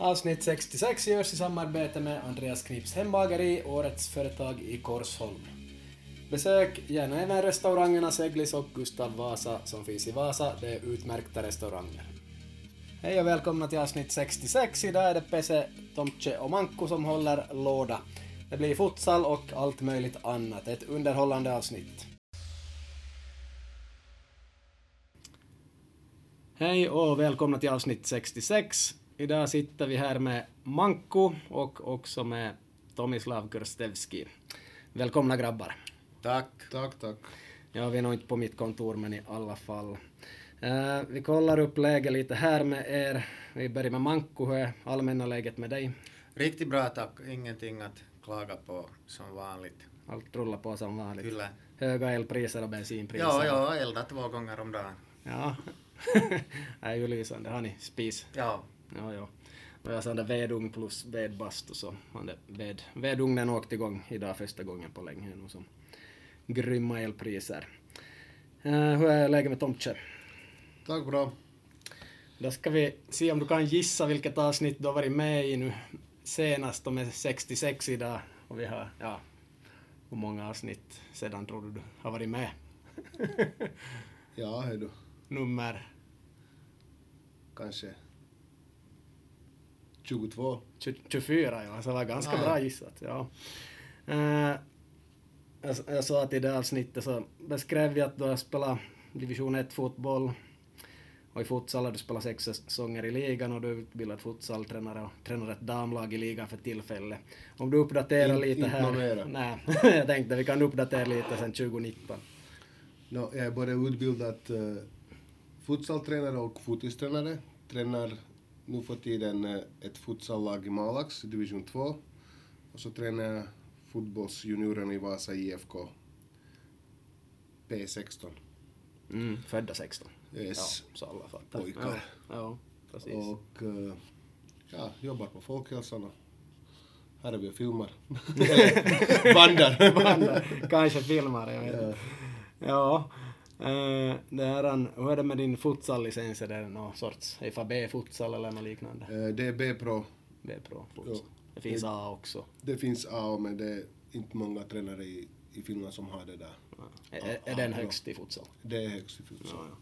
Avsnitt 66 görs i samarbete med Andreas Knips hembageri, årets företag i Korsholm. Besök gärna även restaurangerna Seglis och Gustav Vasa som finns i Vasa, det är utmärkta restauranger. Hej och välkomna till avsnitt 66. Idag är det Pese, Tomtje och Manko som håller låda. Det blir futsal och allt möjligt annat. Ett underhållande avsnitt. Hej och välkomna till avsnitt 66. Idag sitter vi här med Manko och också med Tomislav Kurstevski. Välkomna grabbar. Tack. Tack, tack. Ja, vi är nog inte på mitt kontor, men i alla fall. Uh, vi kollar upp läget lite här med er. Vi börjar med Manko. Hur är allmänna läget med dig? Riktigt bra tack. Ingenting att klaga på som vanligt. Allt rullar på som vanligt. Kyllä. Höga elpriser och bensinpriser. Ja, ja, elda två gånger om dagen. Ja, det är ju lysande. Har ni spis? Ja. Ja, ja. Och jag sa det vedugn plus vedbastu så ved, vedugnen åkte igång idag första gången på länge nu som grymma elpriser. Uh, hur är läget med Tomtje? Tack bra. Då ska vi se om du kan gissa vilket avsnitt du har varit med i nu senast. De är 66 idag och vi har, ja, hur många avsnitt sedan tror du du har varit med? ja, hej du. Nummer? Kanske 22. 24 ja, så det var ganska ah. bra gissat. Ja. Uh, jag, jag sa att i det avsnittet så beskrev vi att du har spelat division 1 fotboll och i futsal har du spelat sex säsonger i ligan och du är utbildad futsaltränare och tränar ett damlag i ligan för tillfället. Om du uppdaterar In, lite här. Mera. Nej, jag tänkte vi kan uppdatera lite sen 2019. No, jag är både utbildad uh, futsaltränare och fotistränare. Tränar nu för tiden uh, ett futsallag i Malax, division 2. Och så tränar jag fotbollsjunioren i Vasa IFK P16. Mm, födda 16. Yes. Ja, så alla fattar. Pojkar. Ja, ja precis. Och uh, ja, jobbar på Folkhälsan och här är vi och filmar. Bandar. Bandar. Kanske filmar, jag vet inte. Ja. Uh, det här, hur är det med din futsallicens? Är det någon sorts FAB-futsal eller något liknande? Uh, det är B-pro. B-pro futsal. Det finns det, A också. Det finns A, men det är inte många tränare i, i Finland som har det där. Ja. Är, är den högst i futsal? Det är högst i futsal. Ja, ja.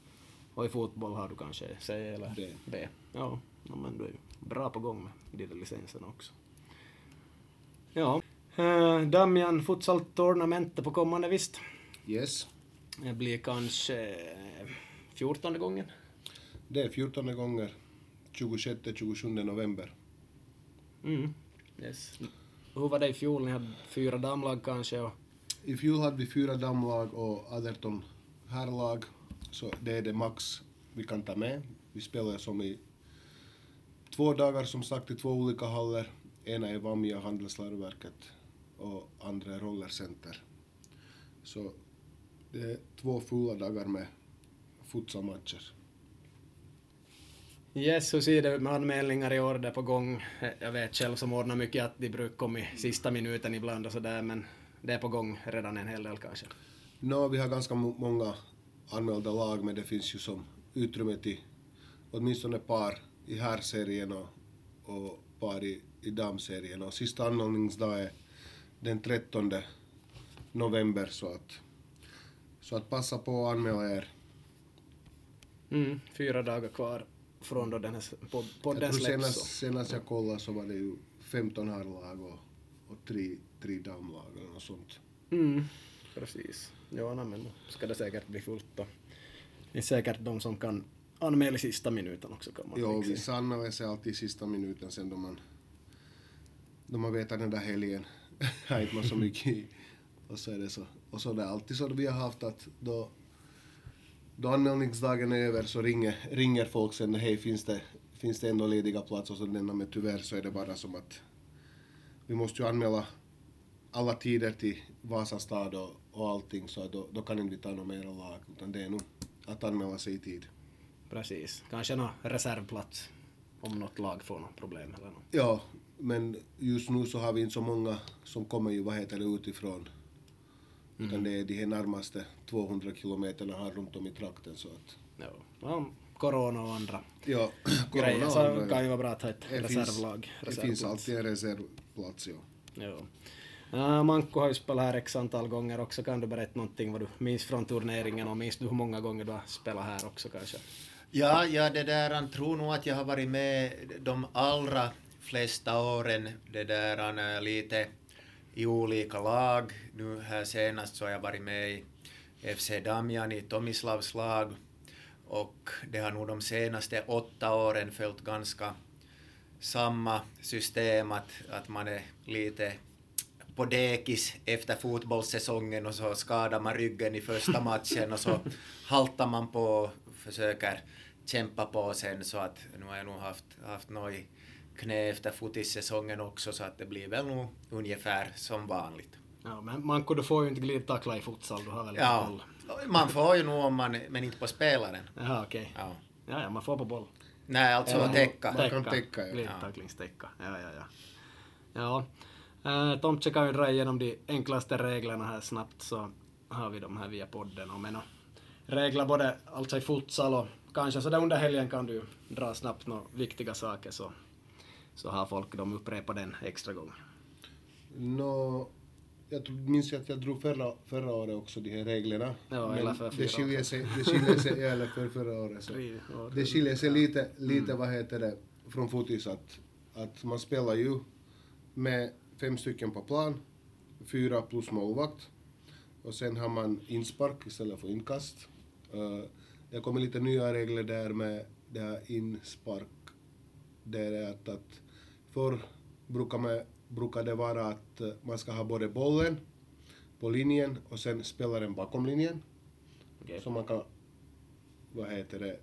Och i fotboll har du kanske C eller D. B? Ja, men du är ju bra på gång med de där licenserna också. Ja. Uh, Damian Futsal Tournamentet på kommande visst? Yes. Det blir kanske fjortonde gången? Det är fjortonde gånger. 26-27 november. Mm. Yes. Hur var det i fjol? Ni hade fyra damlag kanske? Och... I fjol hade vi fyra damlag och 18 herrlag. Så det är det max vi kan ta med. Vi spelar som i två dagar som sagt i två olika hallar. Ena är Vamia handelsläroverket och andra är Rollercenter. Så det är två fulla dagar med futsalmatcher. Yes, hur ser det med anmälningar i år? Det är på gång. Jag vet själv som ordnar mycket att de brukar komma i sista minuten ibland och sådär, men det är på gång redan en hel del kanske. No, vi har ganska många anmälda lag, men det finns ju som utrymme till åtminstone par i herrserien och, och par i, i damserien. Och sista anmälningsdag är den 13 november, så att, så att passa på att anmäla er. Mm, fyra dagar kvar från då den här podden släpps. Senast, senast jag kollade så var det ju 15 herrlag och, och tre, tre damlag eller något sånt. Mm, precis. Ja, no, men ska det säkert bli fullt då. Det är säkert de som kan anmäla i sista minuten också kan man Jo, vissa anmäler sig alltid i sista minuten sen då man, då man vet att den där helgen har inte man så mycket. Och så är det så. Och så är det alltid så vi har haft att då, då anmälningsdagen är över så ringer, ringer folk sen, hej finns det, finns det ändå lediga platser? Och så denna men tyvärr så är det bara som att vi måste ju anmäla alla tider till Vasa stad och, och allting så då, då kan inte vi ta några mera lag utan det är nog att anmäla sig i tid. Precis. Kanske någon reservplats om något lag får något problem eller något. Ja, men just nu så har vi inte så många som kommer ju, vad heter det, utifrån. Mm. Utan det är de här närmaste 200 kilometerna här runt om i trakten så att... Ja, ja corona och andra Ja, grejer corona så andra, kan ju vara bra att ha ett Det finns- reservlag. Det finns alltid en reservplats, ja. Ja, Manko har ju spelat här x antal gånger också. Kan du berätta någonting vad du minns från turneringen och minns du hur många gånger du har spelat här också kanske? Ja, ja, det där, han tror nog att jag har varit med de allra flesta åren, det där, han lite i olika lag. Nu här senast så har jag varit med i FC Damjan i Tomislavs lag och det har nog de senaste åtta åren följt ganska samma system att, att man är lite på dekis efter fotbollssäsongen och så skadar man ryggen i första matchen och så haltar man på och försöker kämpa på sen så att nu har jag nog haft, haft något i knä efter fotissäsongen också så att det blir väl nog ungefär som vanligt. Ja, men Manko, du får ju inte glidtackla i futsal, du har väl Ja, boll? man får ju nog om man, men inte på spelaren. Jaha, okej. Ja. Ja, ja, man får på boll. Nej, alltså Ja, täcka. Man kan täcka, ja. Glidtacklingstäcka. Ja, ja, ja. Ja. Uh, Tomtje kan ju dra igenom de enklaste reglerna här snabbt så har vi de här via podden. Och men, och, regler både alltså i futsal och kanske så där under helgen kan du dra snabbt några viktiga saker så, så har folk de upprepat den extra gång. Nå, jag tror, minns att jag drog förra, förra året också de här reglerna. Ja, Men eller för det skiljer sig, det skiljer sig, eller för förra året. Så. Det skiljer sig lite, lite vad heter det, från fotis att, att man spelar ju med fem stycken på plan, fyra plus målvakt. Och sen har man inspark istället för inkast. Uh, det kommer lite nya regler där med det här inspark. Det är att, att förr brukar, man, brukar det vara att eh, man ska ha både bollen på linjen och sen spelaren bakom linjen. Okej. Så man kan, vad heter det,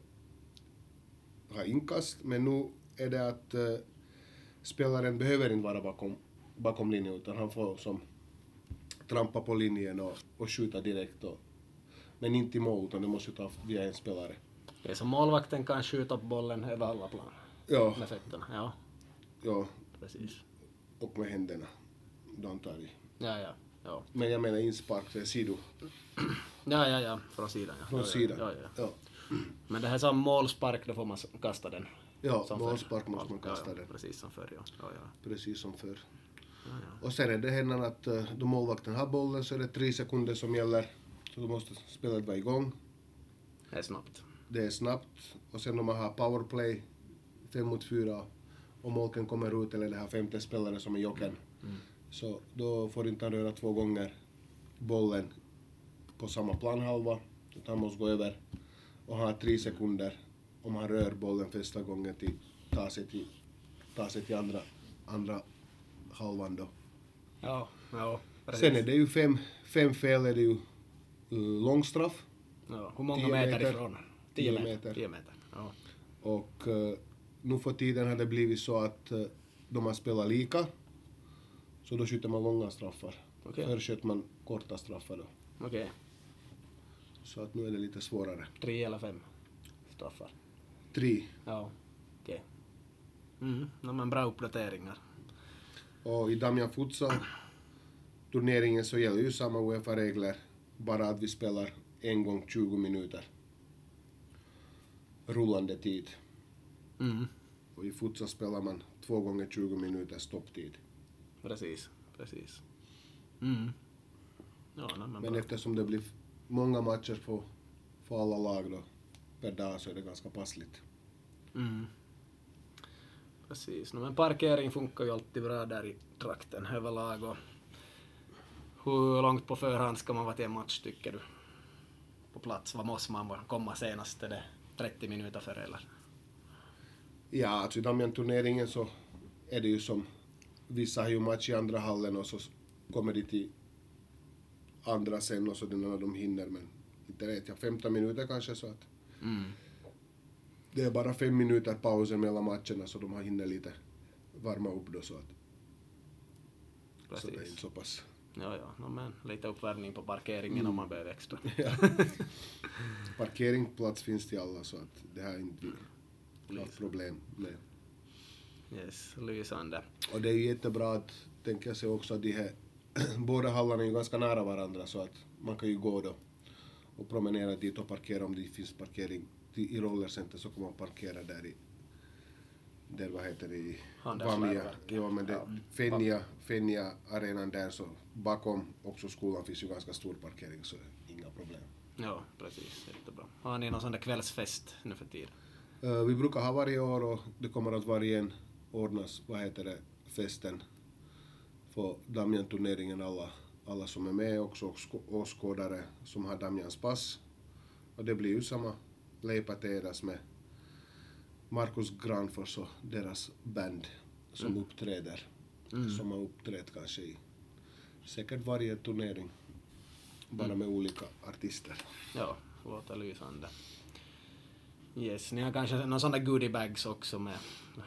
ha inkast. Men nu är det att eh, spelaren behöver inte vara bakom, bakom linjen utan han får som trampa på linjen och, och skjuta direkt. Och, men inte i mål utan det måste ta via en spelare. Okej, så målvakten kan skjuta på bollen över alla plan Ja, med fötterna. Ja, ja, precis. och med händerna. Då han tar i. Ja, ja. Ja, Men jag menar inspark, det är sido, ja, ja, ja. från sidan. Ja. från ja, sidan. Ja, ja. Ja, Men det här som målspark, då får man kasta den. ja Som målspark måste man kasta ja, den. Precis som förr, ja. ja, ja. Precis som förr. Och sen är det händer att eh, då målvakten har bollen så är det tre sekunder som gäller. Så då måste spelet vara igång. Det är snabbt. Det är snabbt. Och sen om man har powerplay, fem mot fyra, och målken kommer ut eller det här femte spelare som är jokern. Så då får inte han röra två gånger bollen på samma planhalva. Utan han måste gå över och ha tre sekunder om han rör bollen första gången till ta sig till, ta sig till andra, andra halvan då. Ja, ja. Precis. Sen är det ju fem, fem fel är det ju uh, långstraff ja. Hur många meter, meter. ifrån? Tio Tio meter. meter. Tio meter. Ja. och uh, nu för tiden har det blivit så att uh, de har spelat lika så då skjuter man långa straffar. Okej. Förr sköt man korta straffar då. Okej. Så att nu är det lite svårare. Tre eller fem straffar. Tre. Ja. Okej. Mm. No, men bra uppdateringar. Och i Damian Futsal turneringen så gäller ju samma Uefa-regler bara att vi spelar en gång 20 minuter. Rullande tid. Mm. Och i futsal spelar man två gånger 20 minuter stopptid. Precis. Precis. Mm. Ja, no, men, Men eftersom det blir många matcher för, för alla lag då per dag så är det ganska passligt. Mm. Precis. No, men parkering funkar ju alltid bra där i trakten överlag. Och hur långt på förhand ska man vara till en match tycker du? På plats? Vad måste man komma senast? Är det 30 minuter före eller? Ja, alltså i Damian-turneringen så är det ju som vissa har ju match i andra hallen och så kommer de till andra sen och så den när de hinner men inte vet jag, 15 minuter kanske så att Mm. det är bara fem minuter pausen mellan matcherna så de har hinner lite varma upp då så att så det är inte Precis. så pass. Ja, ja. No, men lite uppvärmning på parkeringen om man behöver extra. Ja. Parkeringsplats finns till alla så att det här är inte haft problem med. Yes, lysande. Och det är ju jättebra att, tänker jag sig också, att de här båda hallarna är ju ganska nära varandra så att man kan ju gå då och promenera dit och parkera om det finns parkering i rollercenter så kommer man parkera där i där vad heter det i Handelsläroverket. ja men det, Ja. Fenja, Fenja arenan där så bakom också skolan finns ju ganska stor parkering så inga problem. Ja, precis. Jättebra. Har ni någon sån där kvällsfest nu för tiden? Eh, vi brukar ha varje år och det kommer att varje ordnas, vad heter det, festen för Damian-turneringen alla, alla som är med också och skå- åskådare som har Damians pass. Och det blir ju samma Leipateras med Markus Granfors och deras band som uppträder. Som har uppträtt kanske i säkert varje turnering. Bara med olika artister. Ja, låter lysande. Yes, ni har kanske någon sån där goodiebags också med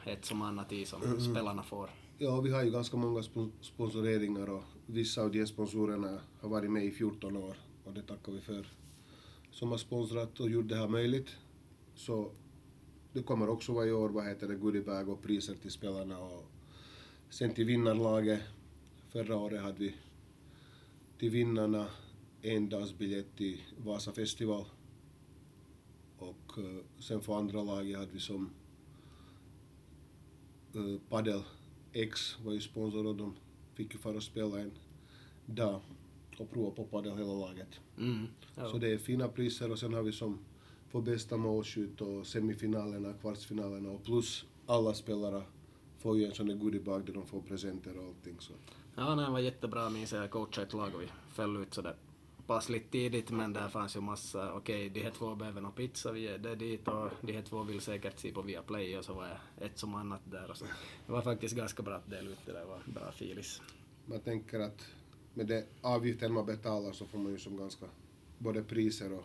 ett som annat i som spelarna får. Ja, vi har ju ganska många spon- sponsoreringar och vissa av de sponsorerna har varit med i 14 år och det tackar vi för. Som har sponsrat och gjort det här möjligt. Så det kommer också varje år, vad heter det, goodiebag och priser till spelarna och sen till vinnarlaget. Förra året hade vi till vinnarna en dagsbiljett till Vasa festival och eh, sen för andra laget hade vi som uh, Padel X var ju sponsor och de fick ju fara och spela en dag och prova på padel hela laget. Mm. Ja. Så det är fina priser och sen har vi som för bästa målskytt och semifinalerna, kvartsfinalerna och plus alla spelare får ju en sån där goodiebag där de får presenter och allting så. Ja, nej, det var jättebra. Minns jag coachade ett lag och vi föll ut sådär passligt tidigt men där fanns ju massa, okej de här två behöver någon pizza, vi är det dit och de här två vill säkert se på Viaplay och så var jag ett som annat där och så. Det var faktiskt ganska bra att dela ut det där, var bra filis. Man tänker att med det avgiften man betalar så får man ju som ganska både priser och,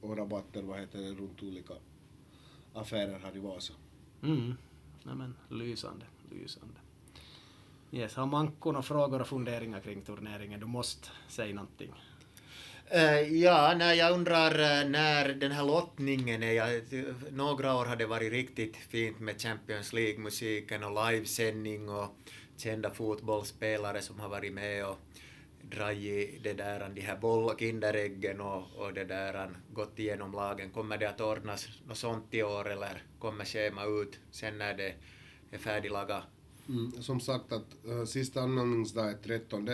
och rabatter vad heter det, runt olika affärer här i Vasa. Mm. Nej men lysande, lysande. Yes, har Manko några frågor och funderingar kring turneringen? Du måste säga någonting. Eh, ja, nej, jag undrar eh, när den här lottningen är. Jag, några år har det varit riktigt fint med Champions League-musiken och livesändning och kända fotbollsspelare som har varit med och dragit det där, de här boll och kinderäggen och, och det där, gått igenom lagen. Kommer det att ordnas något sånt i år eller kommer schema ut sen när det är färdiglagat? Mm, som sagt att uh, sista anmälningsdag är 13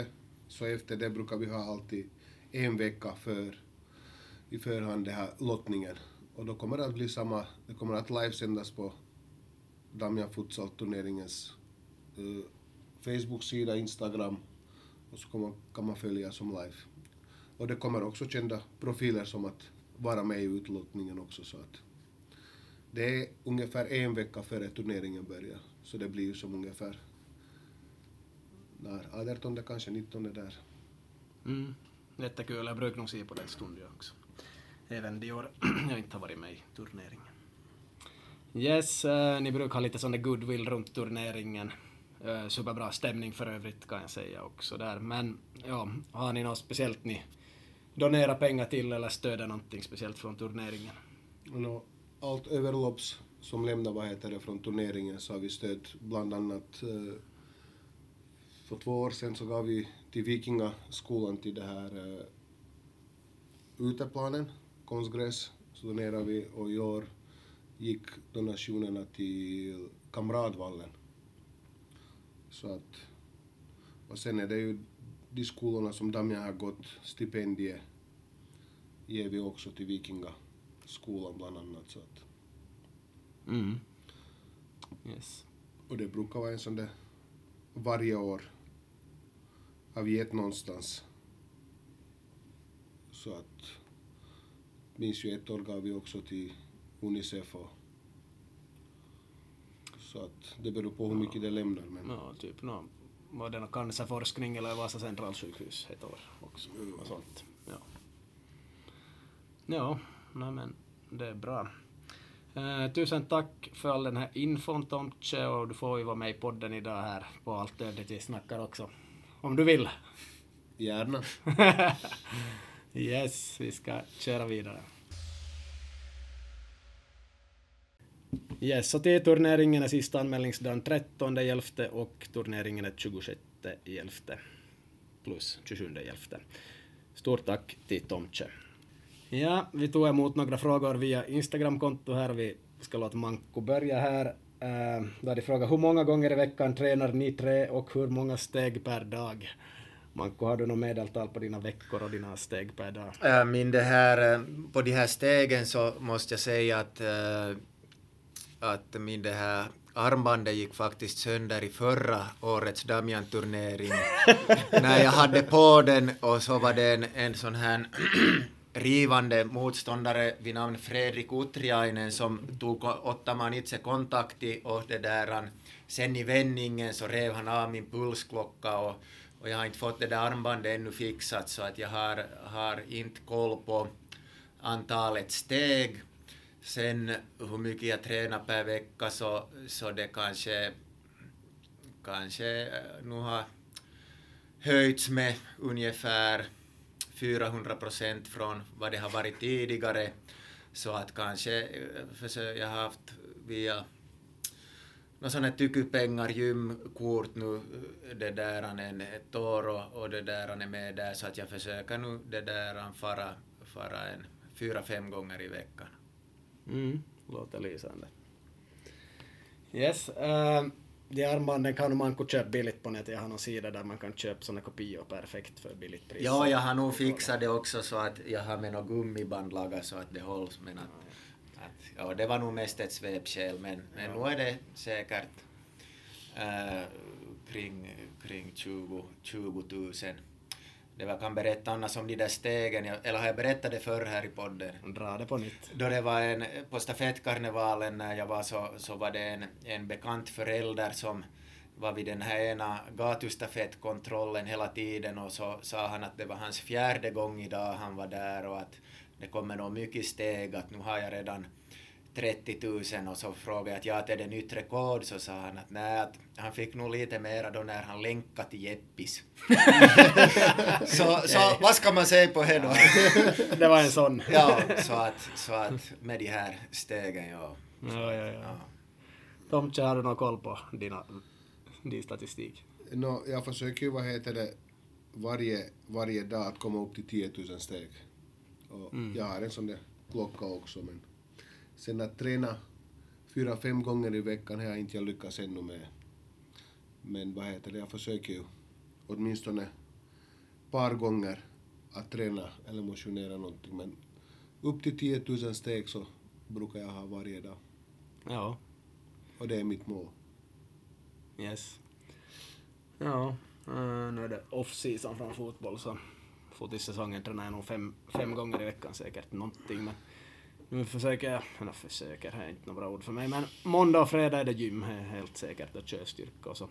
så efter det brukar vi ha alltid en vecka för i förhand den här lottningen. Och då kommer det att bli samma, det kommer att livesändas på Damian Futsal-turneringens uh, Facebook-sida, Instagram och så kommer, kan man följa som live. Och det kommer också kända profiler som att vara med i utlottningen också så att det är ungefär en vecka före turneringen börjar, så det blir ju som ungefär när 18 kanske 19 där. Mm. Jättekul, jag brukar nog se på den stunden också. Även de år jag inte har varit med i turneringen. Yes, eh, ni brukar ha lite sån där goodwill runt turneringen. Eh, superbra stämning för övrigt kan jag säga också där. Men ja, har ni något speciellt ni donerar pengar till eller stöder någonting speciellt från turneringen? Och nå, allt överlopps som lämnar vad heter det från turneringen så har vi stött bland annat eh, för två år sedan så gav vi till Vikingaskolan till det här eh, uteplanen, konstgräs, så donerade vi och i år gick donationerna till Kamratvallen. Så att, och sen är det ju de skolorna som Damian har gått stipendie ger vi också till Vikingaskolan bland annat. Så att, Mm. Yes. och det brukar vara en sån där varje år har vi gett någonstans. Så att minns ju ett år gav vi också till Unicef och så att det beror på hur mycket det lämnar men Ja, typ nå, var det någon cancerforskning eller Vasa centralsjukhus ett år också. Och sånt. Ja, ja nej men det är bra. Eh, tusen tack för all den här infon Tomtje och du får ju vara med i podden idag här på allt övrigt vi snackar också. Om du vill. gärna. yes, vi ska köra vidare. Yes, så till turneringen är sista anmälningsdagen 13 11 och turneringen är 26 11 plus 27 11. Stort tack till Tomtje. Ja, vi tog emot några frågor via Instagramkonto här. Vi ska låta Manko börja här. Uh, där de frågar hur många gånger i veckan tränar ni tre och hur många steg per dag? Manko, har du något medeltal på dina veckor och dina steg per dag? Äh, min det här, äh, på de här stegen så måste jag säga att, äh, att min det här armbandet gick faktiskt sönder i förra årets Damian-turnering. När jag hade på den och så var det en, en sån här rivande motståndare vid namn Fredrik Utriainen som tog Ottaman itse kontakti och det där sen i vändningen så rev han av min pulsklocka och, och jag har inte fått det där armbandet ännu fixat så att jag har, har inte koll på antalet steg. Sen hur mycket jag tränar per vecka så, så det kanske, kanske eh, nu har höjts med ungefär 400 procent från vad det har varit tidigare. Så att kanske eh, jag har haft via några sådana tyckupengar, gymkort nu, eh, det där en, ett år och, och det där är med där så att jag försöker nu det där fara, fara en fyra, fem gånger i veckan. Mm, låter lysande. Yes. Uh, de armbanden kan man köpa billigt på nätet. Jag har någon sida där man kan köpa såna kopior perfekt för billigt pris. Ja, jag har nog fixat det också så att jag har med något gummiband lagat så att det hålls. Men att, att, ja, det var nog mest ett svepskäl men, men ja. nu är det säkert äh, kring, kring 20, 20 000 det var, kan berätta annars om de där stegen, eller har jag berättat det förr här i podden? Dra det på nytt. Då det var en, på stafettkarnevalen när jag var så, så var det en, en bekant förälder som var vid den här ena gatustafettkontrollen hela tiden och så sa han att det var hans fjärde gång idag han var där och att det kommer nog mycket steg, att nu har jag redan 30 000 och så frågade jag att ja, är det nytt rekord så sa han att nej, att han fick nog lite mera då när han länkade till Jeppis. så, så vad ska man säga på det då? det var en sån. ja, så att, så att med de här stegen, ja. Ja, ja, ja. Tomtje, har du någon koll på dina, din statistik? No, jag försöker ju, vad heter det, varje, varje dag att komma upp till 10 000 steg. Och mm. Jag har en sån där klocka också, men Sen att träna fyra, fem gånger i veckan har jag inte lyckats ännu med. Men vad heter det, jag försöker ju åtminstone par gånger att träna eller motionera någonting. Men upp till 10 000 steg så brukar jag ha varje dag. Ja. Och det är mitt mål. Yes. Ja, uh, nu är det off-season från fotboll så fotisäsongen tränar jag nog fem, fem gånger i veckan säkert någonting. Men nu försöker jag, eller försöker, det är inte några bra ord för mig, men måndag och fredag är det gym, helt säkert, och körstyrka och så.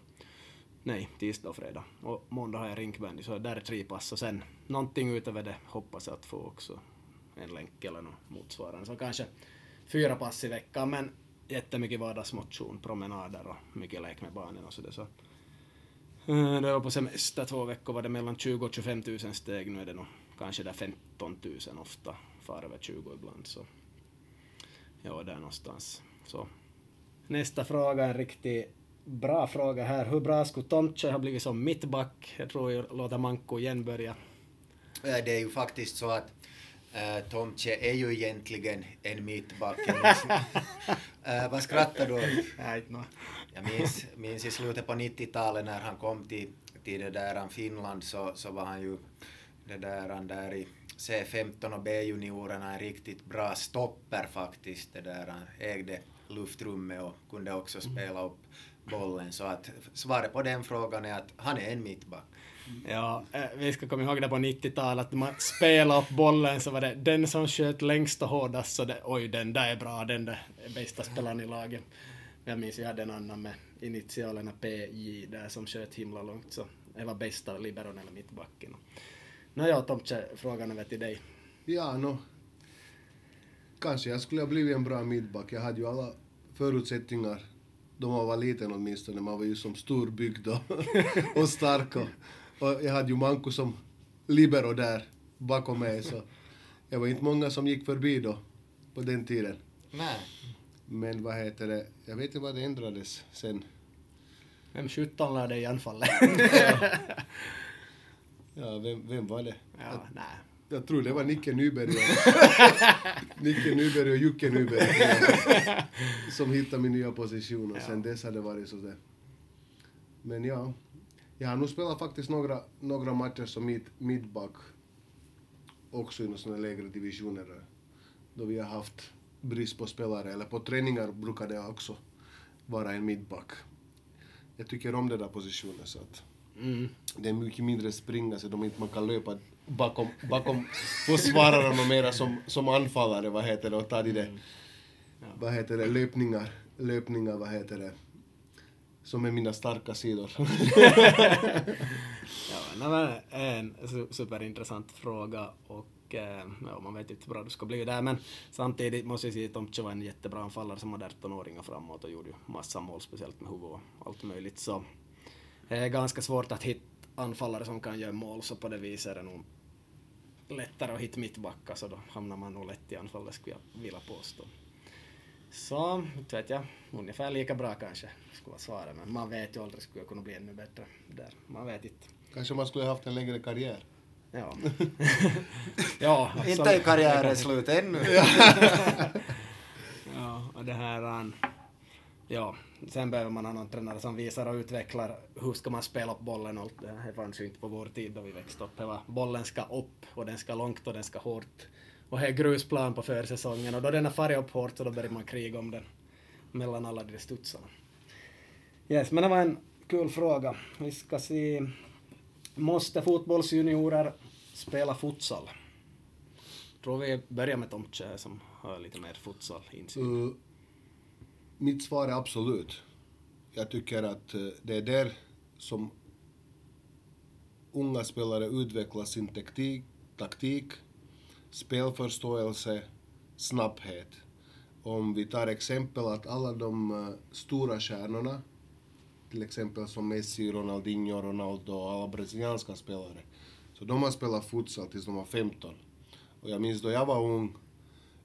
Nej, tisdag och fredag. Och måndag har jag rinkbandy, så där är tre pass och sen någonting utöver det hoppas jag att få också. En länk eller något motsvarande. Så kanske fyra pass i veckan, men jättemycket vardagsmotion, promenader och mycket lek med barnen och sådär. Så. Eh, det var på semester två veckor var det mellan 20 och 25 000 steg, nu är det nog kanske där 15 000 ofta, far över 20 ibland. Så Ja, där någonstans. Så. Nästa fråga, en riktigt bra fråga här. Hur bra skulle Tomtje ha blivit som mittback? Jag tror jag låter Manko igen börja. Det är ju faktiskt så att äh, Tomtje är ju egentligen en mittback. äh, vad skrattar du åt? Jag minns, minns i slutet på 90-talet när han kom till, till det där Finland så, så var han ju det där, där i C15 och B-juniorerna en riktigt bra stopper faktiskt. Det där, han ägde luftrummet och kunde också mm. spela upp bollen. Så att svaret på den frågan är att han är en mittback. Ja, eh, vi ska komma ihåg det på 90-talet, att man spelade upp bollen så var det den som sköt längst och hårdast, så det, oj den där är bra, den där är bästa spelaren i laget. Jag minns vi hade en annan med initialerna PJ där som sköt himla långt, så det var bästa liberon eller mittbacken. Nåja, Tomtje, frågan över till dig. Ja, no. Kanske jag skulle ha blivit en bra mittback. Jag hade ju alla förutsättningar då man var liten åtminstone. Man var ju som storbyggd och, och stark. Och, och jag hade ju Manko som libero där bakom mig. Så det var inte många som gick förbi då, på den tiden. Nej. Men vad heter det, jag vet inte vad det ändrades sen. Vem 17 lärde i anfallet? Ja, vem, vem var det? Ja, nej. Jag tror det var Nicke Nyberg Nicke Nyberg och Jocke Nyberg som hittade min nya position och sen dess har det varit så där. Men ja, jag har nog spelat faktiskt några, några matcher som mid, midback också i några lägre divisioner då vi har haft brist på spelare, eller på träningar brukar det också vara en midback. Jag tycker om den där positionen så att Mm. det är mycket mindre springa så de inte man kan löpa bakom, bakom försvararna mera som, som anfallare, vad heter det, och ta de där, vad heter det, löpningar, löpningar, vad heter det, som är mina starka sidor. Ja, men en su- superintressant fråga och eh, ja, man vet inte hur bra det ska bli där men samtidigt måste jag säga att Tomtje var en jättebra anfallare som var 18-åringar framåt och gjorde ju massa mål speciellt med huvud och allt möjligt så det är ganska svårt att hitta anfallare som kan göra mål så på det viset är det nog lättare att hitta mittbackar så då hamnar man nog lätt i anfallet skulle jag vilja påstå. Så, inte vet jag, ungefär lika bra kanske skulle vara svaret men man vet ju aldrig skulle jag kunna bli ännu bättre där. Man vet inte. Kanske man skulle ha haft en längre karriär. Ja. ja, Inte är karriären slut ännu. Ja, och det här... an- Ja, sen behöver man ha någon tränare som visar och utvecklar hur ska man spela upp bollen och det. här. Fanns ju inte på vår tid då vi växte upp. Det var, bollen ska upp och den ska långt och den ska hårt. Och det är grusplan på försäsongen och då den har farit upp hårt så då börjar man kriga om den mellan alla de studsarna. Yes, men det var en kul fråga. Vi ska se. Måste fotbollsjuniorer spela futsal? Tror vi börjar med Tomtje som har lite mer futsal-insyn. Mm mitt svar är absolut. Jag tycker att eh, det är där som unga spelare utvecklar sin taktik, taktik spelförståelse, snabbhet. Om vi tar exempel att alla de eh, stora stjärnorna, till exempel som Messi, Ronaldinho, Ronaldo och alla brasilianska spelare, så de har spelat futsal tills de var 15. Och jag minns då jag var ung,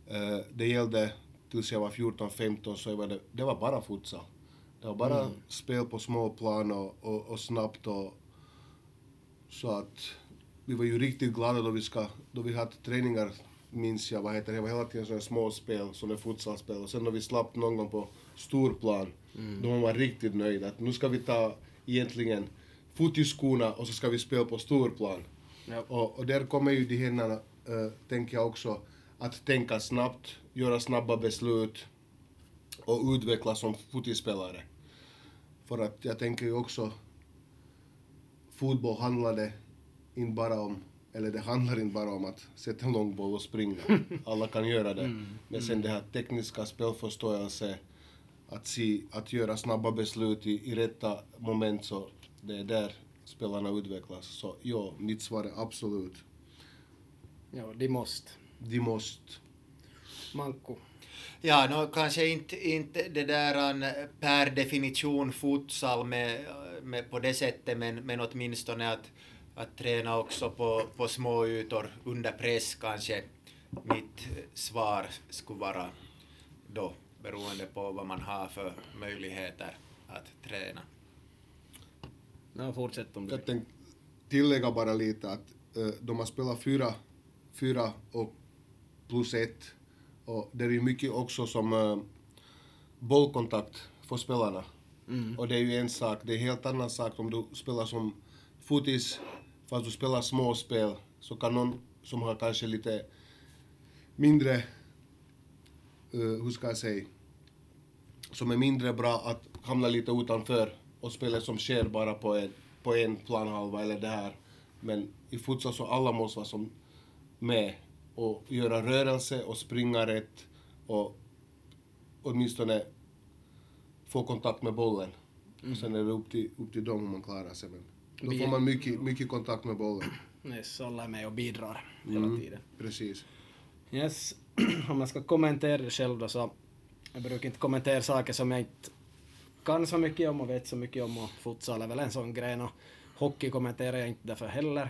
eh, det gällde tills jag var 14-15 så var det, det var bara futsal. Det var bara spel på små plan och, och, och snabbt och så att vi var ju riktigt glada då vi, ska, då vi hade träningar, minns jag, vad heter det, det var hela tiden sådana små spel, sådana futsalspel och sen när vi slapp någon gång på stor plan, då var man riktigt nöjd att nu ska vi ta egentligen futiskorna och så ska vi spela på stor plan. Ja. Och, och där kommer ju de här, äh, tänker jag också, att tänka snabbt, göra snabba beslut och utvecklas som fotispelare. För att jag tänker ju också, fotboll handlade inte bara om, eller det handlar inte bara om att sätta en långboll och springa. Alla kan göra det. Men sen det här tekniska spelförståelse, att, se, att göra snabba beslut i, i rätta moment, så det är där spelarna utvecklas. Så ja, mitt svar är absolut. Ja, de måste. De måste. Manko. Ja, no, kanske inte, inte det där an, per definition futsal med, med på det sättet, men, men åtminstone att, att träna också på, på små ytor under press kanske mitt svar skulle vara då, beroende på vad man har för möjligheter att träna. Ja, fortsätt om du Jag tänkte tillägga bara lite att de har spelat fyra, fyra och plus ett. Och det är ju mycket också som uh, bollkontakt för spelarna. Mm. Och det är ju en sak, det är en helt annan sak om du spelar som fotis, fast du spelar småspel, så kan någon som har kanske lite mindre, uh, hur ska jag säga, som är mindre bra att hamna lite utanför och spela som sker bara på en, på en planhalva eller det här. Men i futsal så alla måste vara som med och göra rörelse och springa rätt och åtminstone få kontakt med bollen. Och sen är det upp till, upp till dem om man klarar sig. Men då får man mycket, mycket kontakt med bollen. Yes, alla är med och bidrar hela Mm. tiden. Precis. Yes, om jag ska kommentera det själv då så jag brukar inte kommentera saker som jag inte kan så mycket om och vet så mycket om och futsal är väl en sån gren och hockey kommenterar jag inte därför heller.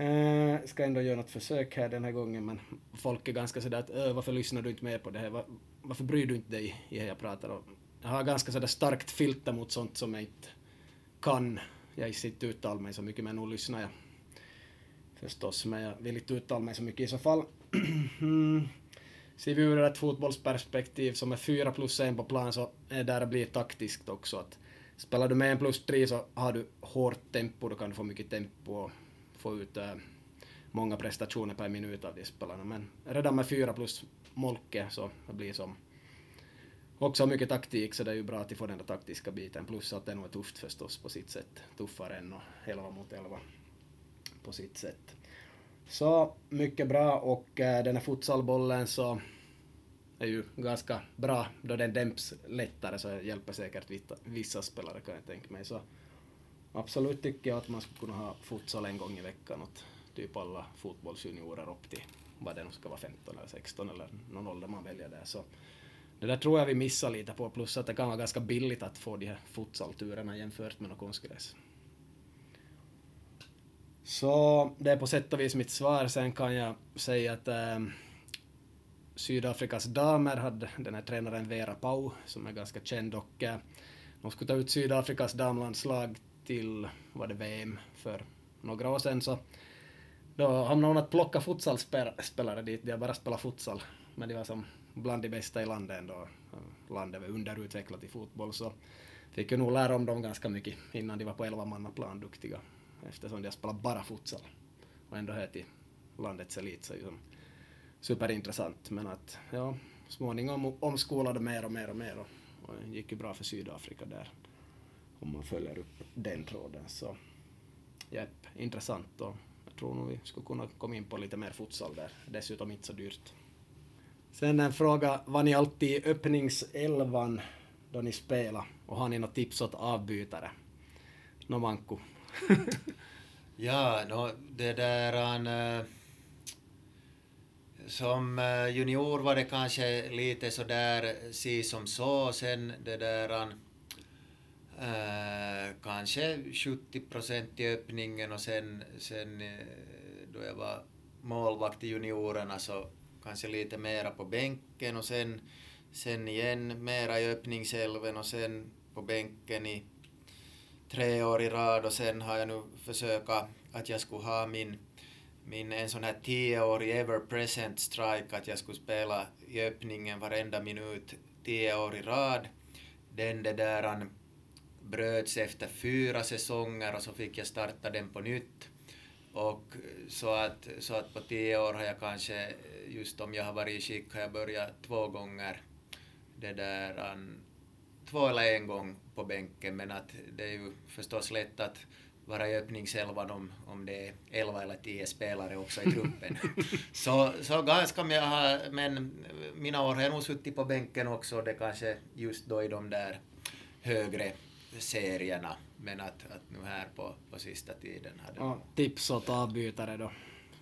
Uh, ska ändå göra något försök här den här gången men folk är ganska sådär att "Ö, varför lyssnar du inte mer på det här? Var, Varför bryr du inte dig i det jag pratar om? Jag har ganska sådär starkt filter mot sånt som jag inte kan. Jag sitter uttala mig så mycket men nog lyssnar jag Förstås, men jag vill inte uttala mig så mycket i så fall. Mm. Ser vi ur ett fotbollsperspektiv som är fyra plus en på plan så är det där det blir taktiskt också. Att spelar du med en plus tre så har du hårt tempo, då kan du få mycket tempo och få ut äh, många prestationer per minut av de spelarna. Men redan med fyra plus Molke så det blir som också mycket taktik så det är ju bra att de får den där taktiska biten plus att det nog är tufft förstås på sitt sätt. Tuffare än 11 mot 11 på sitt sätt. Så mycket bra och äh, den här futsalbollen så är ju ganska bra då den dämps lättare så hjälper säkert vissa spelare kan jag tänka mig. Så absolut tycker jag att man skulle kunna ha futsal en gång i veckan åt typ alla fotbollsjuniorer upp till vad det nu ska vara 15 eller 16 eller någon ålder man väljer där. Så det där tror jag vi missar lite på, plus att det kan vara ganska billigt att få de här futsalturerna jämfört med någon konstgräs. Så det är på sätt och vis mitt svar. Sen kan jag säga att äh, Sydafrikas damer hade den här tränaren Vera Pau, som är ganska känd, och äh, de skulle ta ut Sydafrikas damlandslag till, var det VM för några år sedan, så då hamnade hon att plocka futsalspelare dit, de har bara spelat futsal, men de var som bland de bästa i landet ändå. Landet var underutvecklat i fotboll, så fick ju nog lära om dem ganska mycket innan de var på elvamannaplan, duktiga, eftersom de har spelat bara futsal och ändå hör till landets elit, så är ju superintressant. Men att, ja, småningom omskolade mer och mer och mer och, och det gick ju bra för Sydafrika där, om man följer upp den tråden. Så, jepp, intressant och jag tror nog vi skulle kunna komma in på lite mer futsal där, dessutom inte så dyrt. Sen en fråga, var ni alltid i öppningselvan då ni spelade och har ni något tips åt avbytare? Nå Manko? ja, no, det där... An, som äh, junior var det kanske lite sådär si som så, sen det där... An, Eh, kanske 70 procent i öppningen och sen, sen eh, då jag var målvakt i juniorerna så kanske lite mera på bänken och sen, sen igen mera i öppningselven och sen på bänken i tre år i rad och sen har jag nu försökt att jag skulle ha min, min en sån här tioårig ever present strike, att jag skulle spela i öppningen varenda minut tio år i rad. Den det där bröts efter fyra säsonger och så fick jag starta den på nytt. Och så att, så att på tio år har jag kanske, just om jag har varit i skick, har jag börjat två gånger det där, um, två eller en gång på bänken, men att det är ju förstås lätt att vara i öppningselvan om, om det är elva eller tio spelare också i truppen. så, så ganska med, men mina år har jag nog suttit på bänken också, det kanske just då i de där högre serierna. Men att, att nu här på, på sista tiden hade... Ja, tips åt avbytare då?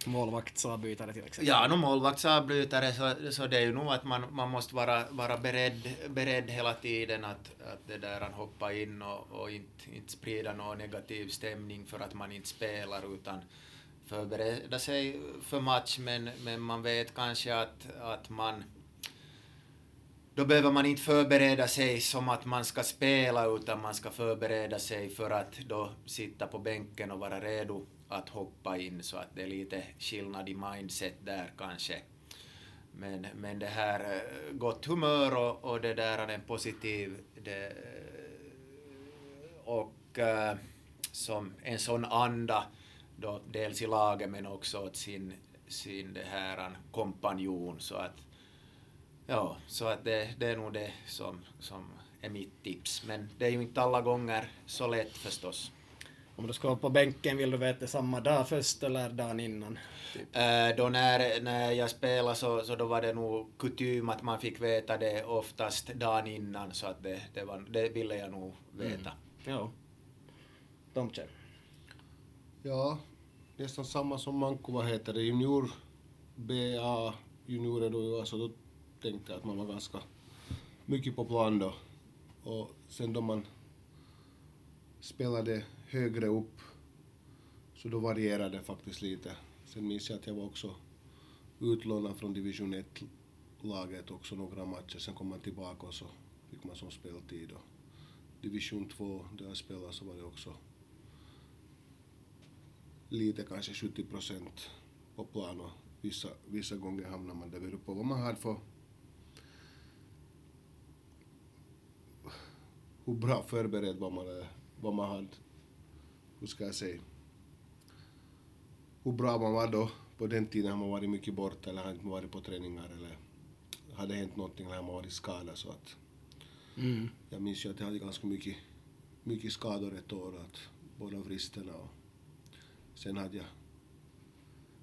Målvaktsavbytare till exempel? Ja, no, målvaktsavbytare så, så det är ju nog att man, man måste vara, vara beredd, beredd hela tiden att, att det där att hoppa in och, och inte, inte sprida någon negativ stämning för att man inte spelar utan förbereda sig för match men, men man vet kanske att, att man då behöver man inte förbereda sig som att man ska spela utan man ska förbereda sig för att då sitta på bänken och vara redo att hoppa in så att det är lite skillnad i mindset där kanske. Men, men det här eh, gott humör och, och det där är en positiv det, eh, och eh, som en sån anda då dels i laget men också åt sin, sin det här kompanjon så att Ja, så att det, det är nog det som, som är mitt tips. Men det är ju inte alla gånger så lätt förstås. Om du ska vara på bänken, vill du veta samma dag först eller dagen innan? Typ. Äh, då när, när jag spelade så, så då var det nog kutym att man fick veta det oftast dagen innan så att det, det, var, det ville jag nog veta. Mm. Ja. Tomtje? Ja, nästan samma som Manko, vad heter det, junior, BA, juniorer då, alltså då tänkte att man var ganska mycket på plan då. Och sen då man spelade högre upp så då varierade det faktiskt lite. Sen minns jag att jag var också utlånad från division 1-laget också några matcher. Sen kom man tillbaka och så fick man som speltid. Och division 2, där jag spelade, så var det också lite, kanske 70 procent på plan och vissa, vissa gånger hamnar man där beroende på vad man har för hur bra förberedd var man vad man hade, hur ska jag säga, hur bra man var då på den tiden har man varit mycket borta eller har inte varit på träningar eller hade hänt någonting har man varit skadad så att Mm. jag minns ju att jag hade ganska mycket, mycket skador ett år, att båda vristerna och sen hade jag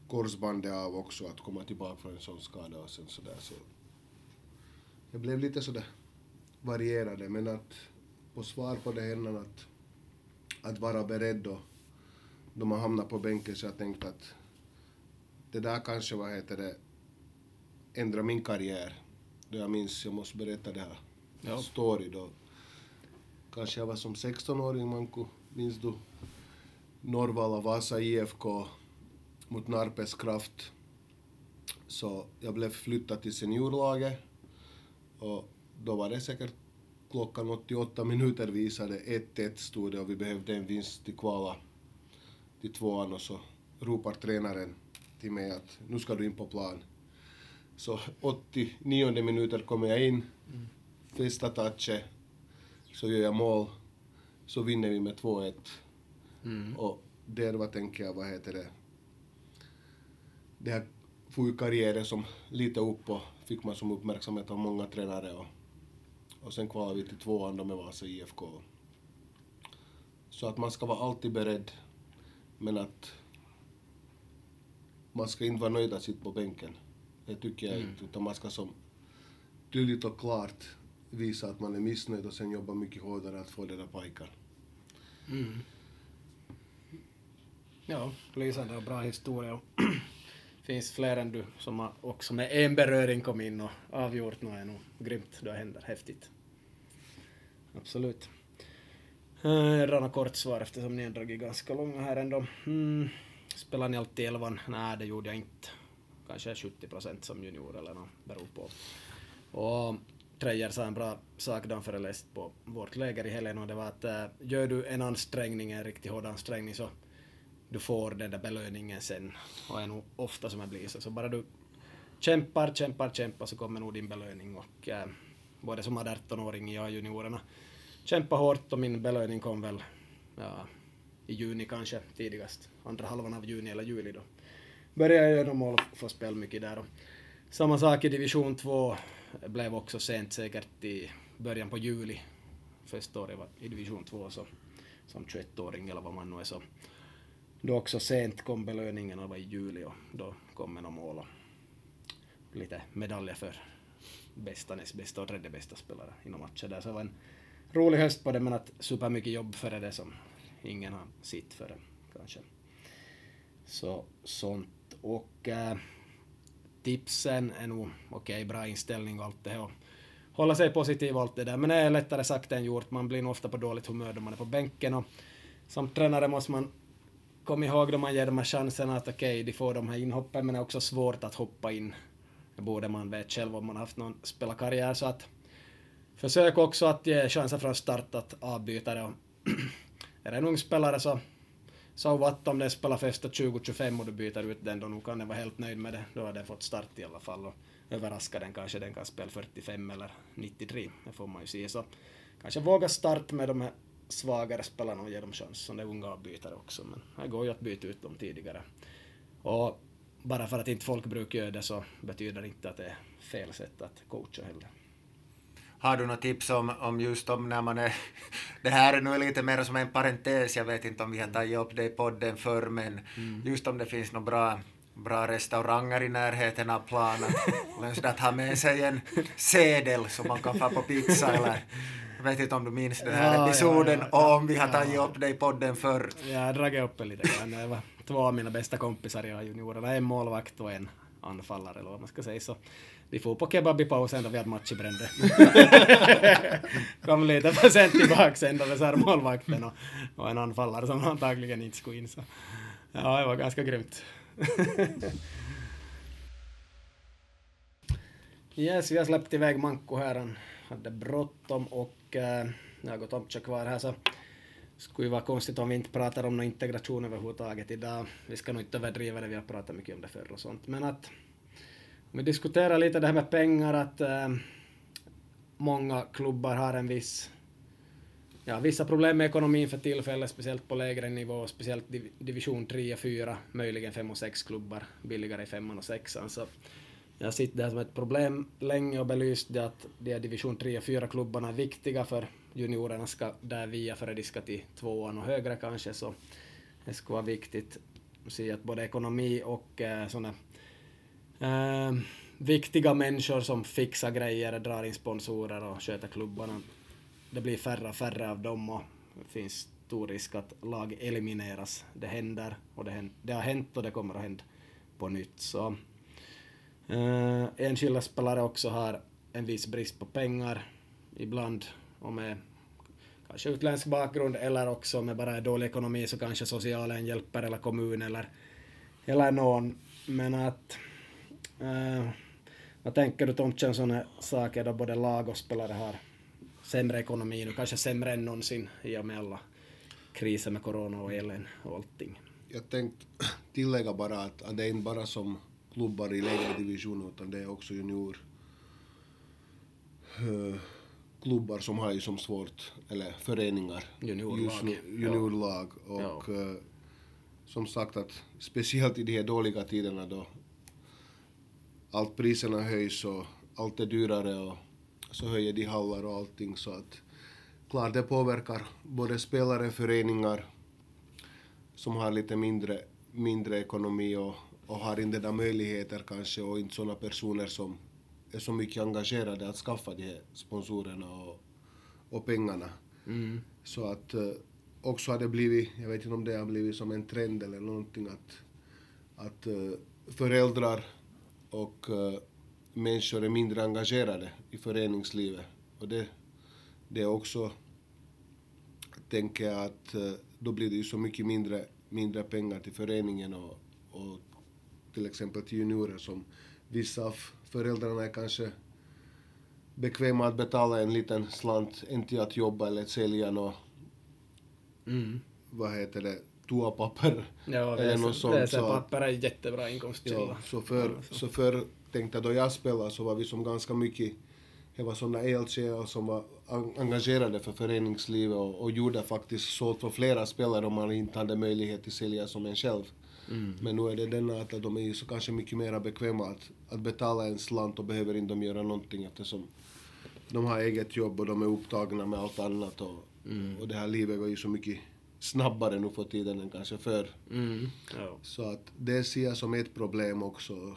korsbandet av också, att komma tillbaka från en sån skada och sen sådär så jag blev lite sådär varierade men att på svar på det här att, att vara beredd då, då man hamnar på bänken så jag tänkte att det där kanske, vad heter det, ändra min karriär. Då jag minns, jag måste berätta det här Ja. story då. Kanske jag var som 16-åring, Manko, minns du? Norrvalla, Vasa IFK mot Narpes Kraft. Så jag blev flyttad till seniorlaget och då var det säkert klockan 88 minuter visade 1-1 stod det och vi behövde en vinst till kvala till tvåan och så ropar tränaren till mig att nu ska du in på plan. Så 89 minuter kommer jag in, första touchen, så gör jag mål, så vinner vi med 2-1. Mm. Och där vad tänker jag, vad heter det, det här får ju karriären som lite upp och fick man som uppmärksamhet av många tränare och, och sen kvalade vi till tvåan då med Vasa IFK. Så att man ska vara alltid beredd, men att man ska inte vara nöjd att sitta på bänken. Det tycker jag inte, utan man ska som tydligt och klart visa att man är missnöjd och sen jobba mycket hårdare att få den där pajkan. Mm. Ja, lysande och bra historia. Finns fler än du som har också med en beröring kom in och avgjort något är nog grymt. Det händer häftigt. Absolut. Eh, Rana kort svar eftersom ni har dragit ganska långa här ändå. Mm. Spelar ni alltid elvan? Nej, det gjorde jag inte. Kanske 70 procent som junior eller något, beror på. Och Trejer sa en bra sak då han föreläste på vårt läger i helgen och det var att äh, gör du en ansträngning, en riktigt hård ansträngning så du får den där belöningen sen. Och är nog ofta som det blir så. Så bara du kämpar, kämpar, kämpar så kommer nog din belöning och äh, både som 18-åring och juniorerna kämpa hårt och min belöning kom väl ja, i juni kanske tidigast, andra halvan av juni eller juli då. Började jag göra mål och få spela mycket där och samma sak i division 2 blev också sent säkert i början på juli. Första året var i division 2 så som 21-åring eller vad man nu är så. Då också sent kom belöningen och det var i juli och då kom en mål och lite medaljer för bästa, näst bästa och tredje bästa spelare inom matchen där. Så det var en rolig höst på det men att supermycket jobb före det som ingen har sett före kanske. Så sånt och äh, tipsen är nog okej, okay, bra inställning och allt det här. Och hålla sig positiv och allt det där. Men det är lättare sagt än gjort. Man blir nog ofta på dåligt humör då man är på bänken. Och som tränare måste man Kom ihåg då man ger de här chanserna att okej, okay, de får de här inhoppen, men det är också svårt att hoppa in. Det borde man vet själv om man haft någon spelarkarriär. Så att försök också att ge chansen från start att avbyta det. Och är det en ung spelare så så what om den spelar första 20-25 och du byter ut den då nu kan den vara helt nöjd med det. Då har den fått start i alla fall och överraska den kanske den kan spela 45 eller 93. Det får man ju se. Så kanske våga start med de här svagare spelarna och ge dem chans som det är unga avbytare också. Men det går ju att byta ut dem tidigare. Och bara för att inte folk brukar göra det så betyder det inte att det är fel sätt att coacha heller. Har du något tips om, om just om när man är... Det här är nu lite mer som en parentes, jag vet inte om vi har tagit upp det i podden förr, men mm. just om det finns några bra, bra restauranger i närheten av planen. Eller att ha med sig en sedel så man kan få på pizza eller... Jag vet inte om du minns den här Ja, episoden ja, ja. om vi har tagit upp det i podden förr. Jag har dragit upp det lite grann. Det var två av mina bästa kompisar i juniorerna. En målvakt och en anfallare eller vad man ska säga. Så vi får på kebab i pausen då vi hade match i Brände. Kom lite för sent tillbaka sen då reservmålvakten och, och en anfallare som antagligen inte skulle in. Så. Ja, det var ganska grymt. yes, vi har släppt iväg Manko här. Han hade bråttom och äh, jag eh, har gått kvar här så skulle ju vara konstigt om vi inte pratar om någon integration överhuvudtaget idag. Vi ska nog inte överdriva det, vi har pratat mycket om det förr och sånt. Men att om vi diskuterar lite det här med pengar, att äh, många klubbar har en viss ja, vissa problem med ekonomin för tillfället, speciellt på lägre nivå, speciellt div division 3 och 4, möjligen 5 och 6 klubbar, billigare i 5 och 6 så jag har sett det som ett problem länge och belyst det att de division 3 och 4 klubbarna är viktiga för juniorerna ska där via före de ska till tvåan och högre kanske, så det skulle vara viktigt att se att både ekonomi och sådana såna eh, viktiga människor som fixar grejer, drar in sponsorer och sköter klubbarna det blir färre och färre av dem och det finns stor risk att lag elimineras. Det händer och det, händer, det har hänt och det kommer att hända på nytt. Så, Eh, uh, enskilda spelare också har en viss brist på pengar ibland och med kanske utländsk bakgrund eller också med bara dålig ekonomi så kanske socialen hjälper eller kommun eller, eller någon. Men att Uh, vad tänker du Tomtjen sådana saker då både lag och spelare har sämre ekonomi nu, kanske sämre än någonsin i och med alla kriser med corona och elen och allting. Jag tänkte tillägga bara att, att det är inte bara som klubbar i lägre division utan det är också junior uh, klubbar som har ju som svårt, eller föreningar, juniorlag, nu, juniorlag ja. och ja. Uh, som sagt att speciellt i de här dåliga tiderna då allt priserna höjs och allt är dyrare och så höjer de hallar och allting så att klart det påverkar både spelare, föreningar som har lite mindre, mindre ekonomi och, och har inte där möjligheter kanske och inte sådana personer som är så mycket engagerade att skaffa de här sponsorerna och, och pengarna. Mm. Så att uh, också har det blivit, jag vet inte om det har blivit som en trend eller någonting att, att uh, föräldrar och uh, människor är mindre engagerade i föreningslivet. Och det, det är också, tänker jag, att eh, då blir det ju så mycket mindre, mindre pengar till föreningen och, och till exempel till juniorer som vissa av föräldrarna är kanske bekväma att betala en liten slant, till att jobba eller att sälja något, mm. vad heter det, toapapper ja, eller något sånt. Ja, papper är jättebra inkomstkälla. Ja, så för, så för tänkte då jag spelade så var vi som ganska mycket, det var sådana eldsjälar som var engagerade för föreningslivet och, och gjorde faktiskt så för flera spelare om man inte hade möjlighet att sälja som en själv. Mm. Men nu är det denna att de är ju så kanske mycket mer bekväma att, att betala en slant och behöver inte de göra någonting eftersom de har eget jobb och de är upptagna med allt annat och, mm. och det här livet går ju så mycket snabbare nu för tiden än kanske förr. Mm. Ja. Så att det ser jag som ett problem också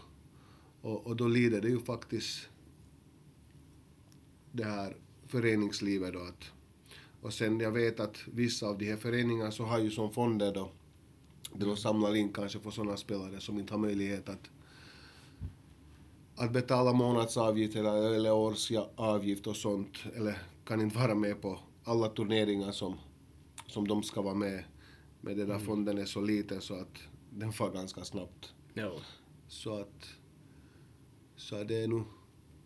och, och då lider det ju faktiskt det här föreningslivet då att och sen jag vet att vissa av de här föreningarna så har ju som fonder då där de samlar in kanske för sådana spelare som inte har möjlighet att att betala månadsavgift eller, eller årsavgift och sånt eller kan inte vara med på alla turneringar som, som de ska vara med. Men den där mm. fonden är så liten så att den far ganska snabbt. Ja. Så att så det är nog,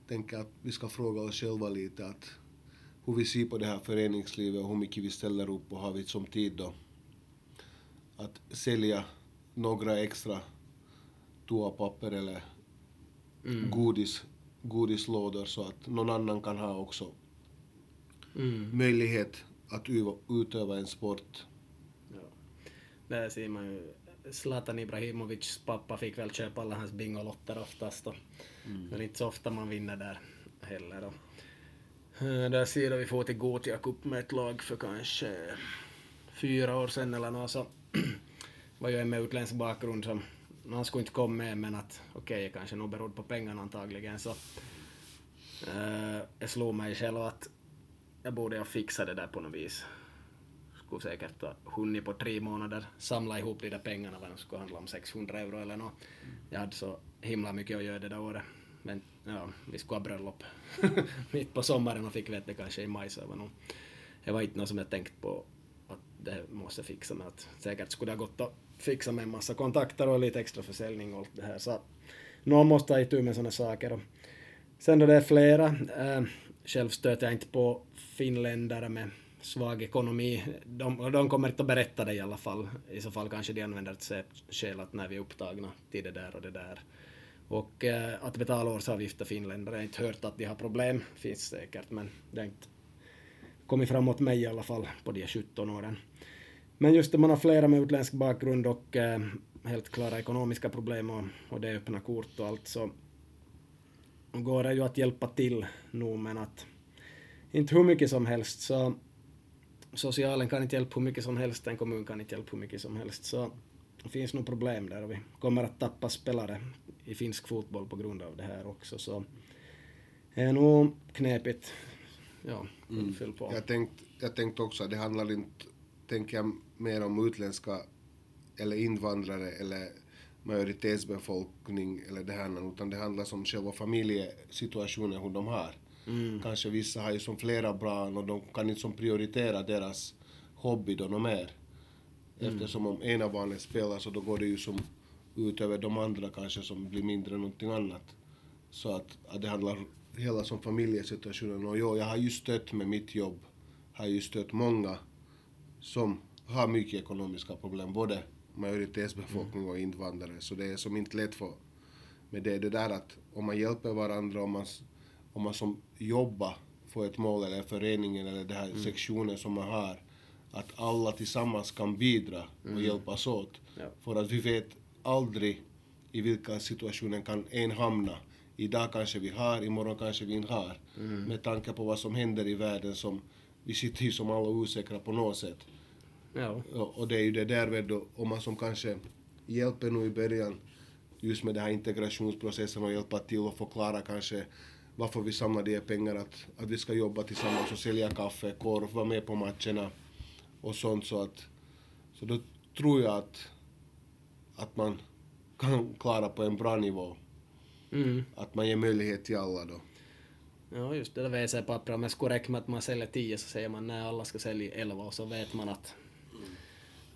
tänker att vi ska fråga oss själva lite att hur vi ser på det här föreningslivet och hur mycket vi ställer upp och har vi som tid då att sälja några extra toapapper eller mm. godis, godislådor så att någon annan kan ha också mm. möjlighet att utöva en sport. Ja. Där ser man ju Zlatan Ibrahimovics pappa fick väl köpa alla hans bingolotter oftast och mm. det är inte så ofta man vinner där heller. Och, eh, där ser vi får till Gothia Cup med ett lag för kanske fyra år sedan eller något så var ju en med utländsk bakgrund som han skulle inte komma med men att okej, okay, kanske nog berodde på pengarna antagligen så eh, uh, jag slog mig själv att jag borde ha fixat det där på något vis skulle säkert ha hunnit på tre månader samla ihop de där pengarna, vad det skulle handla om 600 euro eller något. Jag hade så himla mycket att göra det där året. Men ja, vi skulle ha bröllop mitt på sommaren och fick veta kanske i maj så det var nog, det var inte något som jag tänkt på det måste fixa med. att säkert skulle det ha gått att fixa med en massa kontakter och lite extra försäljning och allt det här så någon måste ha itu med sådana saker. Och sen då det är flera, eh, äh, själv stöter jag inte på finländare med svag ekonomi. De, de kommer inte att berätta det i alla fall. I så fall kanske de använder ett skäl att när vi är upptagna till det där och det där. Och eh, att betala årsavgift för finländare, jag har inte hört att de har problem, finns säkert, men det är inte kommit framåt mig i alla fall på de 17 åren. Men just det, man har flera med utländsk bakgrund och eh, helt klara ekonomiska problem och, och det är öppna kort och allt så går det ju att hjälpa till nog men att inte hur mycket som helst så socialen kan inte hjälpa hur mycket som helst, en kommun kan inte hjälpa hur mycket som helst så det finns nog problem där och vi kommer att tappa spelare i finsk fotboll på grund av det här också så eh, det är nog knepigt. Ja, mm. fyll på. Jag tänkte jag tänkt också att det handlar inte, tänker jag, mer om utländska eller invandrare eller majoritetsbefolkning eller det här, utan det handlar om själva familjesituationen, hur de har. Mm. Kanske vissa har ju som flera barn och de kan inte som prioritera deras hobby då de är. Mm. Eftersom om ena barnet spelar så då går det ju som ut över de andra kanske som blir mindre än någonting annat. Så att, att det handlar hela som familjesituationen och jo, jag har ju stött med mitt jobb, har ju stött många som har mycket ekonomiska problem, både majoritetsbefolkning och invandrare, så det är som inte lätt för men det är det där att om man hjälper varandra, om man, om man som jobbar för ett mål eller föreningen eller den här mm. sektionen som man har, att alla tillsammans kan bidra och mm. hjälpas åt. Ja. För att vi vet aldrig i vilka situationer kan en hamna. Idag kanske vi har, imorgon kanske vi inte har. Mm. Med tanke på vad som händer i världen som vi sitter ju som alla osäkra på något sätt. Ja. Och, och det är ju det där då, om man som kanske hjälper nu i början just med den här integrationsprocessen och hjälpa till och förklara kanske varför vi samlar de pengar, att, att vi ska jobba tillsammans och sälja kaffe, korv, vara med på matcherna och sånt så att så då tror jag att, att man kan klara på en bra nivå. Mm. Att man ger möjlighet till alla då. Ja, just det där WC-papper. Om jag skulle räkna med att man säljer 10 så säger man när alla ska sälja 11 och så vet man att,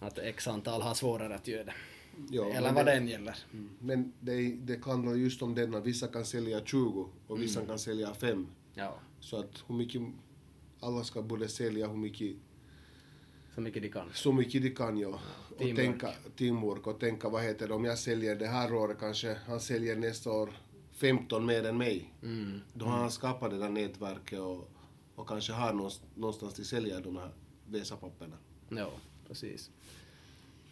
att x antal har svårare att göra det. Ja, Eller vad det än gäller. Mm. Men det, det handlar just om den att vissa kan sälja 20 och vissa mm. kan sälja 5. Ja. Så att hur mycket alla ska både sälja hur mycket så mycket de kan. Så mycket de kan, ja. Och teamwork. tänka teamwork och tänka, vad heter det, om jag säljer det här året kanske han säljer nästa år 15 mer än mig. Mm. Då har han skapat det där nätverket och, och kanske har någonstans till sälja de här Vesa-papperna. Ja, precis.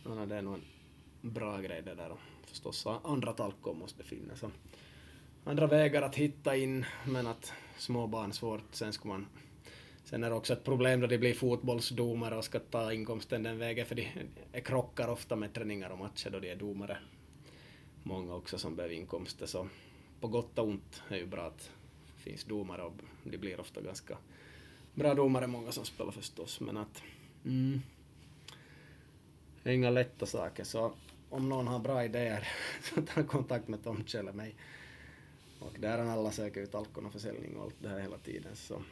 Ja, det är nog en bra grej det där och förstås andra talkom måste finnas. Andra vägar att hitta in, men att småbarn svårt. Sen ska man Sen är det också ett problem då de blir fotbollsdomare och ska ta inkomsten den vägen, för de krockar ofta med träningar och matcher då de är domare. Många också som behöver inkomster, så på gott och ont är ju bra att det finns domare och de blir ofta ganska bra domare, många som spelar förstås, men att mm, det är inga lätta saker, så om någon har bra idéer så ta kontakt med Tomtje eller mig. Och där alla söker ut alkohol och försäljning och allt det här hela tiden, så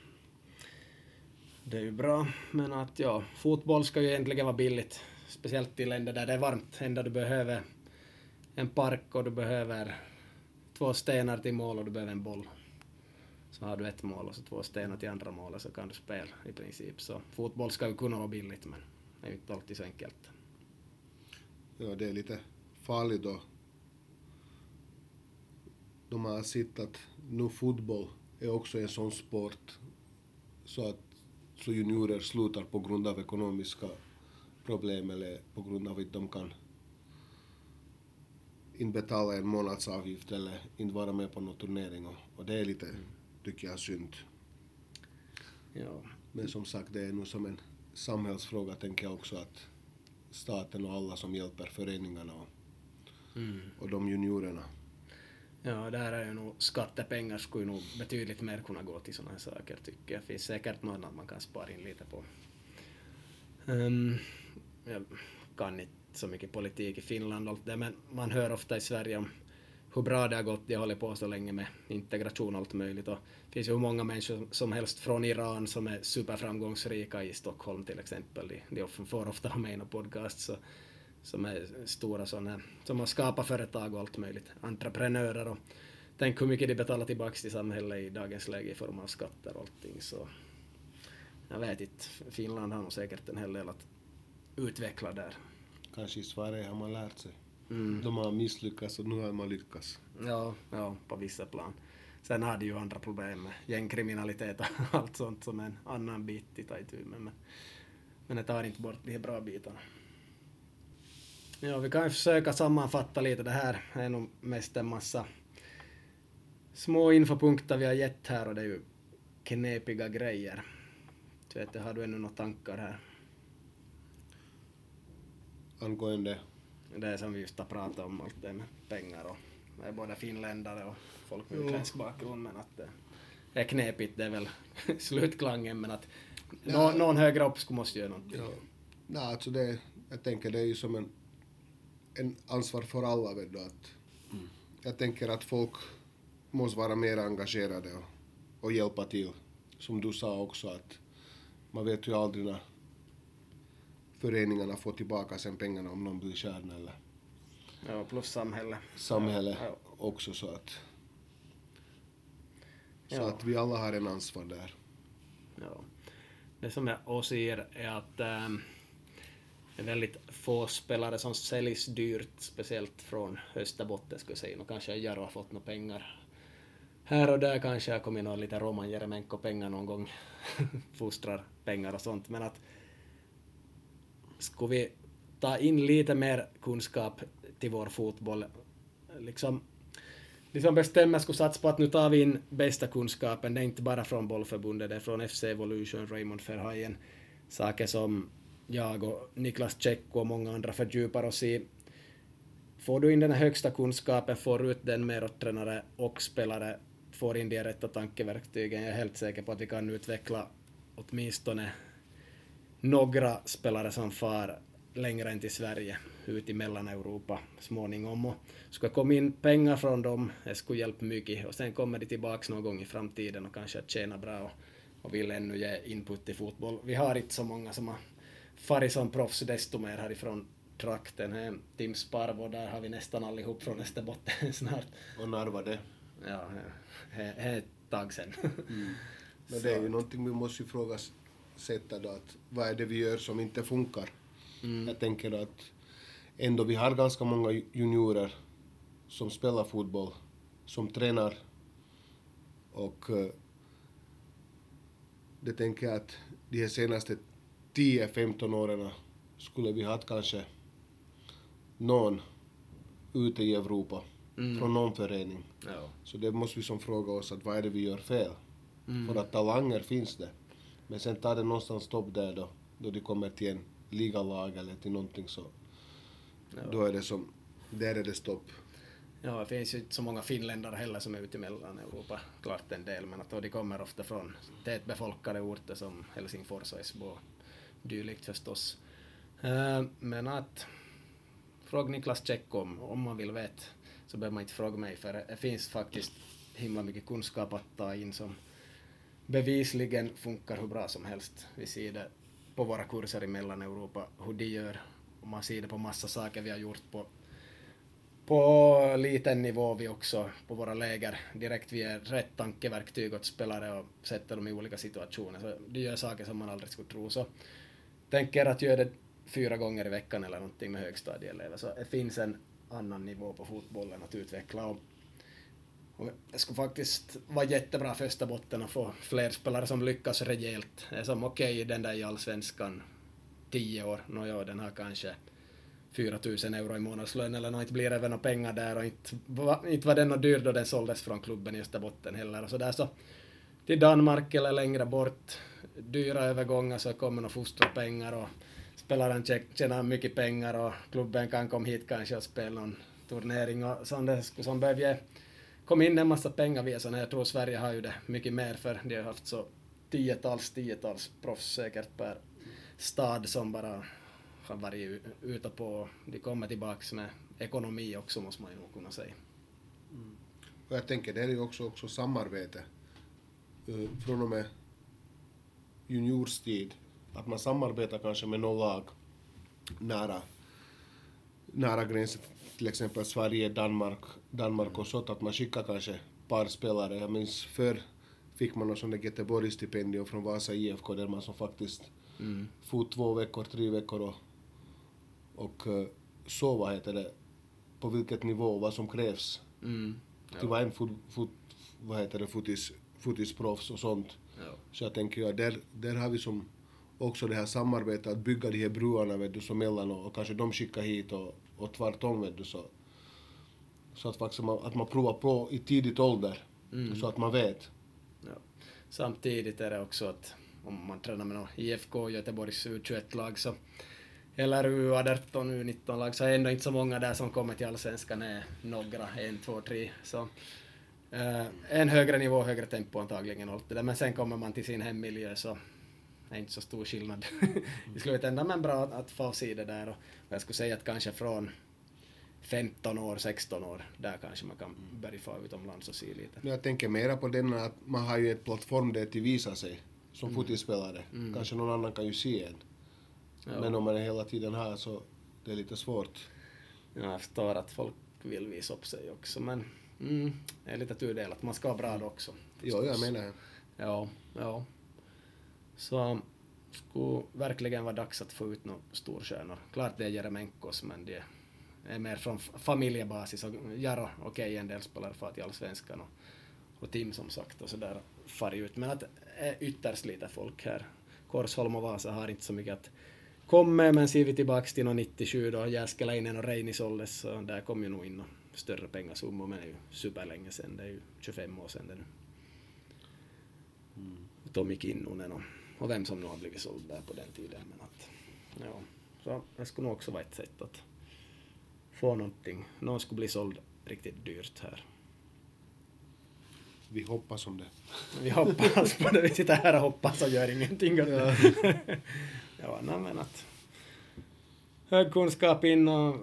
det är ju bra, men att ja, fotboll ska ju egentligen vara billigt. Speciellt i länder där det är varmt. Enda du behöver en park och du behöver två stenar till mål och du behöver en boll. Så har du ett mål och så två stenar till andra målet så kan du spela i princip. Så fotboll ska ju kunna vara billigt men det är ju inte alltid så enkelt. Ja, det är lite farligt då. De har sett att nu fotboll är också en sån sport så att så juniorer slutar på grund av ekonomiska problem eller på grund av att de kan inte betala en månadsavgift eller inte vara med på någon turnering och, och det är lite, mm. tycker jag, synd. Ja. Men som sagt, det är nog som en samhällsfråga, tänker jag också, att staten och alla som hjälper föreningarna och, mm. och de juniorerna Ja, där är ju nog skattepengar skulle nog betydligt mer kunna gå till sådana här saker tycker jag. Det finns säkert något annat man kan spara in lite på. Um, jag kan inte så mycket politik i Finland och allt det, men man hör ofta i Sverige om hur bra det har gått, de har hållit på så länge med integration och allt möjligt. Och det finns ju hur många människor som helst från Iran som är superframgångsrika i Stockholm till exempel. De, de får ofta ha med i några podcast som är stora sådana, som har skapat företag och allt möjligt, entreprenörer och tänk hur mycket de betalar tillbaka till samhället i dagens läge i form av skatter och allting så jag vet inte, Finland har nog säkert en hel del att utveckla där. Kanske i Sverige har man lärt sig. Mm. De har misslyckats och nu har man lyckats. Ja, ja, på vissa plan. Sen har de ju andra problem med gängkriminalitet och allt sånt som en annan bit i ta itu med. Men, men det tar inte bort de bra bitarna. Ja, vi kan ju försöka sammanfatta lite. Det här är nog mest en massa små infopunkter vi har gett här och det är ju knepiga grejer. Jag, har du ännu några tankar här? Angående Det som vi just har pratat om, allt det med pengar och det är både finländare och folk med utländsk bakgrund men att det är knepigt, det är väl slutklangen men att Ja. nå, någon högre upp skulle måste göra någonting. Ja. Nej, alltså det, jag tänker det är ju som en, en ansvar för alla. Vet du, att Jag tänker att folk måste vara mer engagerade och, och hjälpa till. Som du sa också att man vet ju aldrig när föreningarna får tillbaka sen pengarna om någon blir stjärna eller Ja, plus samhälle. samhället Ja, också så att så Ja. att vi alla har en ansvar där. Ja. Det som jag ser är att ähm, är väldigt få spelare som säljs dyrt, speciellt från Österbotten skulle jag säga. Och kanske Jaro har fått några pengar. Här och där kanske har kommit någon lite Roman Jeremenko-pengar någon gång. Fostrar pengar och sånt. Men att skulle vi ta in lite mer kunskap till vår fotboll, liksom, liksom de som bestämmer skulle satsa på att nu tar vi in bästa kunskapen. Det är inte bara från bollförbundet, det är från FC Evolution, Raymond Verheyen. Saker som jag och Niklas Tjecko och många andra fördjupar oss i. Får du in den här högsta kunskapen, får ut den mer åt tränare och spelare, får in de rätta tankeverktygen. Jag är helt säker på att vi kan utveckla åtminstone några spelare som far längre än till Sverige, ut i Mellaneuropa småningom. Och ska komma in pengar från dem, det skulle hjälpa mycket. Och sen kommer de tillbaks någon gång i framtiden och kanske att tjäna bra och, och vill ännu ge input i fotboll. Vi har inte så många som har farit som proffs desto mer härifrån trakten. Eh, Tim Sparvo, där har vi nästan allihop från Österbotten snart. Och Narva det. Ja, det är ett tag sen. Men det är ju någonting vi måste ifrågasätta då att vad är det vi gör som inte funkar? Jag tänker att ändå vi har ganska många juniorer som spelar fotboll, som tränar och eh, det tänker jag att de här senaste 10-15 åren skulle vi haft kanske någon ute i Europa från någon förening. ja. Så det måste vi som fråga oss att vad är det vi gör fel? För att talanger finns det. Men sen tar det någonstans stopp där då, då de kommer till en ligalag eller till någonting så då är det som, där är det stopp. Ja, det finns ju inte så många finländare heller som är ute i Mellaneuropa, klart en del, men att de kommer ofta från tätbefolkade orter som Helsingfors och Esbo dylikt förstås. Eh, men att fråga Niklas Tjeck om, om man vill veta, så behöver man inte fråga mig, för det finns faktiskt himla mycket kunskap att ta in som bevisligen funkar hur bra som helst. Vi ser det på våra kurser i Mellaneuropa, hur de gör, och man ser det på massa saker vi har gjort på på liten nivå vi också på våra läger direkt vi ger rätt tankeverktyg åt spelare och sätter dem i olika situationer. Så de gör saker som man aldrig skulle tro. Så tänker att göra det fyra gånger i veckan eller någonting med högstadieelever. Så det finns en annan nivå på fotbollen att utveckla. Och, och det skulle faktiskt vara jättebra för Österbotten att få fler spelare som lyckas rejält. Det är som okej, okay, den där i allsvenskan, tio år, nåja, den har kanske 4 000 euro i månadslön eller något, inte blir det väl några pengar där och inte, va, inte var den något dyr då den såldes från klubben i Österbotten heller och så där så till Danmark eller längre bort, dyra övergångar så kommer de fostra pengar och spelaren tjänar mycket pengar och klubben kan komma hit kanske och spela någon turnering och sånt som behöver ge kom in en massa pengar via sådana. Jag tror Sverige har ju det mycket mer för de har haft så tiotals, tiotals proffs säkert per stad som bara har varit ute på. De kommer tillbaks med ekonomi också måste man ju nog kunna säga. Mm. Och jag tänker det är ju också, också samarbete. Eh, från och med juniorstid. Att man samarbetar kanske med något lag nära, nära gränsen, till exempel Sverige, Danmark, Danmark och så, att man skickar kanske par spelare. Jag minns för fick man något sånt där Göteborgsstipendium från Vasa IFK där man som faktiskt Mm. for två veckor, tre veckor och, och uh, så vad heter det, på vilket nivå, vad som krävs. Mm. Till vara en fot, fot, vad heter det, fotis, fotisproffs och sånt. Ja. Så jag tänker ja, där, där har vi som också det här samarbetet, att bygga de här broarna vet du, så mellan och, och kanske de skickar hit och, och tvärtom vet du så. Så att faktiskt man, att man provar på i tidigt ålder, så att man vet. Ja. Samtidigt är det också att om man tränar med någon IFK Göteborgs U21-lag så eller U18, U19-lag så är ändå inte så många där som kommer till Allsvenskan är några, en, två, tre. Så eh, en högre nivå, högre tempo antagligen och allt det där. Men sen kommer man till sin hemmiljö så det är inte så stor skillnad i slutändan. Men bra att, att få se det där och, och jag skulle säga att kanske från 15 år, 16 år, där kanske man kan börja få utomlands och se lite. Jag tänker mera på den att man har ju ett plattform där till visa sig som fotispelare. Kanske någon annan kan ju se en. Ja. Men om man är hela tiden här så det är lite svårt. Ja, jag förstår att folk vill visa upp sig också, men mm, det är lite tudelat. Man ska vara bra också. Jo, jag menar det. Ja, ja. Så skulle verkligen vara dags att få ut några storstjärnor. Klart det är Jeremenkos, men det är mer från familjebasis. Och Jaro, okej, en del spelare far till Allsvenskan och, och Tim som sagt och sådär far ut. Men att det är ytterst lite folk här. Korsholm och Vasa har inte så mycket att komma med, men ser vi tillbaks till någon 97 då Jääskeläinen och Reini såldes, så där kom ju nog in några större pengasummor, men det är ju superlänge sedan, det är ju 25 år sedan det nu. Tommy Kinnunen och, och vem som nu har blivit såld där på den tiden. Men att, ja, så det skulle nog också vara ett sätt att få någonting. Någon skulle bli såld riktigt dyrt här. Vi hoppas om det. Vi hoppas på det. Vi sitter här och hoppas och gör ingenting. Ja, ja nej, men att hög kunskap in och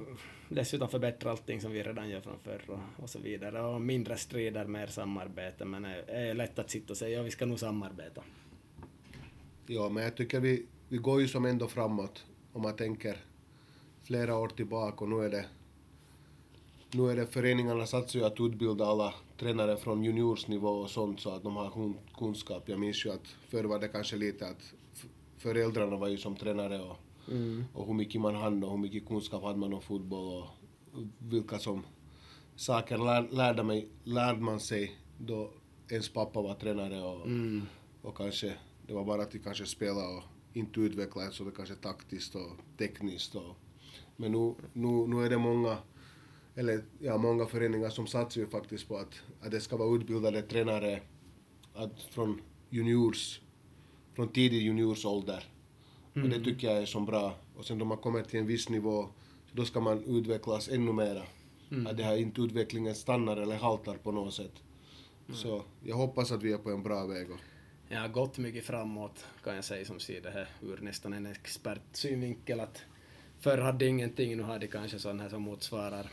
dessutom förbättra allting som vi redan gör från förr och, och så vidare. Och mindre strider, mer samarbete. Men det är lätt att sitta och säga ja, vi ska nog samarbeta. Ja, men jag tycker vi, vi går ju som ändå framåt om man tänker flera år tillbaka och nu är det nu är det föreningarna satsar ju att utbilda alla tränare från juniorsnivå och sånt så att de har kunskap. Jag minns ju att förr var det kanske lite att föräldrarna var ju som tränare och, och hur mycket man hann och hur mycket kunskap hade man om fotboll och vilka som saker lär, lärde, mig, lärde man sig då ens pappa var tränare och, och kanske det var bara att de kanske spela och inte utveckla så det kanske taktiskt och tekniskt och men nu, nu, nu är det många eller ja, många föreningar som satsar ju faktiskt på att, att det ska vara utbildade tränare att från juniors, från tidig juniorsålder. Och det tycker jag är så bra. Och sen då man kommer till en viss nivå, då ska man utvecklas ännu mera. Att det här inte utvecklingen stannar eller haltar på något sätt. Så jag hoppas att vi är på en bra väg. Och, Jag har gått mycket framåt kan jag säga som ser det här ur nästan en expertsynvinkel att förr hade ingenting, nu har de kanske sån här som motsvarar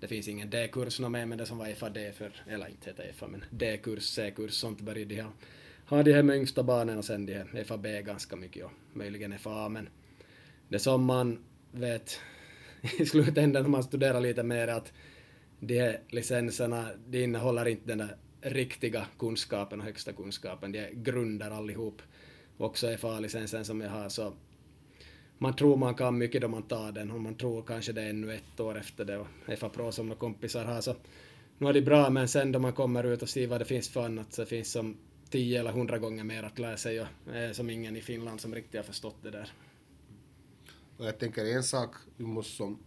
det finns ingen D-kurs med men det som var FAD för, eller inte heter FA men D-kurs, C-kurs, sånt började de ha. Ha de här med yngsta barnen och sen de här FAB ganska mycket och möjligen FA men det som man vet i slutändan när man studerar lite mer är att de här licenserna, de innehåller inte den där riktiga kunskapen och högsta kunskapen, de är grunder allihop. Också FA-licensen som jag har så man tror man kan mycket då man tar den och man tror kanske det är ännu ett år efter det och FA Pro som några kompisar har så nu är det bra men sen då man kommer ut och ser vad det finns för annat så finns som tio eller hundra gånger mer att lära sig och det är som ingen i Finland som riktigt har förstått det där. och jag tänker en sak vi måste som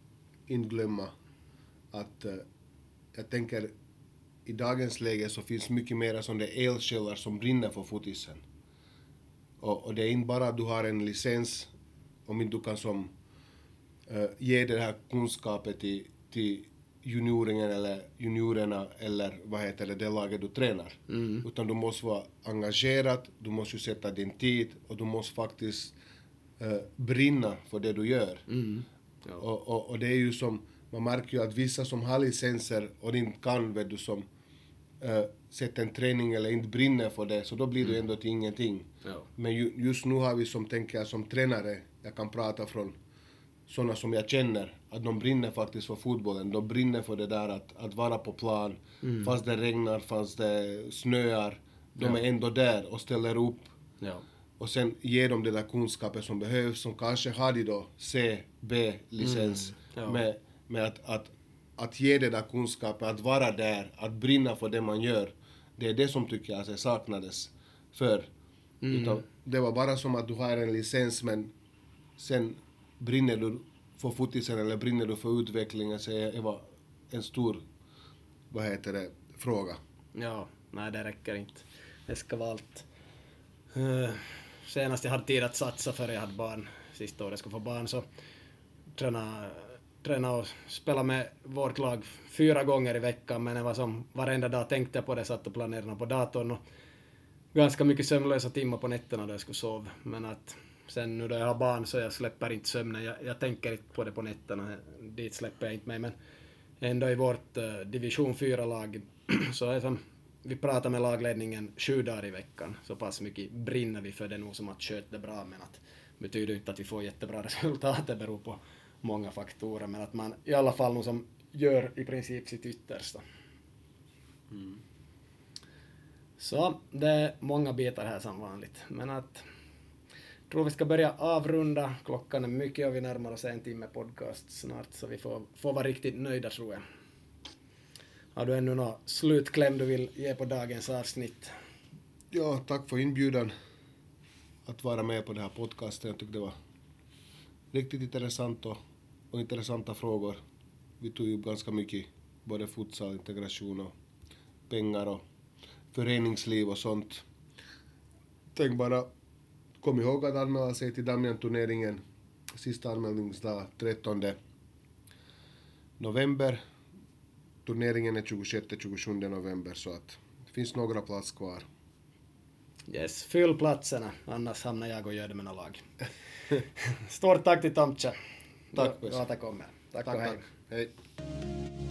inte glömma att uh, jag tänker i dagens läge så finns mycket mer sådana elkällor som brinner för fotisen. Och, och det är inte bara att du har en licens om inte du kan som uh, ge den här kunskapen till, till junioringen eller juniorerna eller vad heter det, det laget du tränar. Utan du måste vara engagerad, du måste ju sätta din tid och du måste faktiskt eh, brinna för det du gör. Ja. Och, och, och det är ju som, man märker ju att vissa som har licenser och inte kan, vet du, som uh, sätta en träning eller inte brinner för det, så då blir det ju ändå till ingenting. Ja. Men ju, just nu har vi som, tänker jag, som tränare, jag kan prata från sådana som jag känner, att de brinner faktiskt för fotbollen. De brinner för det där att, att vara på plan, fast det regnar, fast det snöar. De Ja. är ändå där och ställer upp Ja. och sen ger dem den där kunskapen som behövs, som kanske har de då C, B-licens Mm, ja. med, med att, att, att ge den där kunskapen, att vara där, att brinna för det man gör. Det är det som tycker jag alltså saknades förr. Mm. Utan det var bara som att du har en licens men sen brinner du för fotisen eller brinner du för utvecklingen så är- det var en stor, vad heter det, fråga. Ja, nej det räcker inte. Det ska vara allt. Eh, senast jag hade tid att satsa före jag hade barn, sista året jag skulle få barn, så träna, träna och spela med vårt lag fyra gånger i veckan, men det var som varenda dag tänkte jag på det, satt och planerade på datorn och ganska mycket sömnlösa timmar på nätterna då jag skulle sova. Men att sen nu då jag har barn så jag släpper inte sömnen, jag, jag tänker inte på det på nätterna, dit släpper jag inte mig, men ändå i vårt eh, division 4-lag så är som vi pratar med lagledningen sju dagar i veckan. Så pass mycket brinner vi för det nog som att sköta det bra, men att betyder inte att vi får jättebra resultat, det beror på många faktorer, men att man i alla fall nog som gör i princip sitt yttersta. Så det är många bitar här som vanligt, men att tror vi ska börja avrunda. Klockan är mycket och vi närmar oss en timme podcast snart, så vi får, får vara riktigt nöjda tror jag. Har du ännu någon slutkläm du vill ge på dagens avsnitt? Ja, tack för inbjudan att vara med på den här podcasten. Jag tyckte det var riktigt intressant och, och intressanta frågor. Vi tog ju ganska mycket, både futsal, integration och pengar och föreningsliv och sånt. Tänk bara, kom ihåg att anmäla sig till Damian-turneringen. Sista anmälningsdag 13 november. Turneringen är 26-27 november så att det finns några plats kvar. Yes, fyll platserna, annars hamnar jag och gör det med något lag. Stort tack till Tomtja. Tack, Du- återkommer. Tack, Tack, och hej. tack. Hej.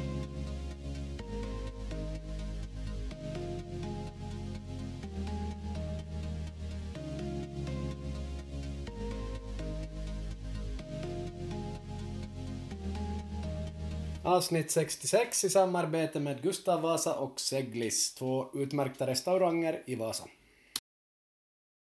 Avsnitt 66 i samarbete med Gustav Vasa och Seglis, två utmärkta restauranger i Vasa.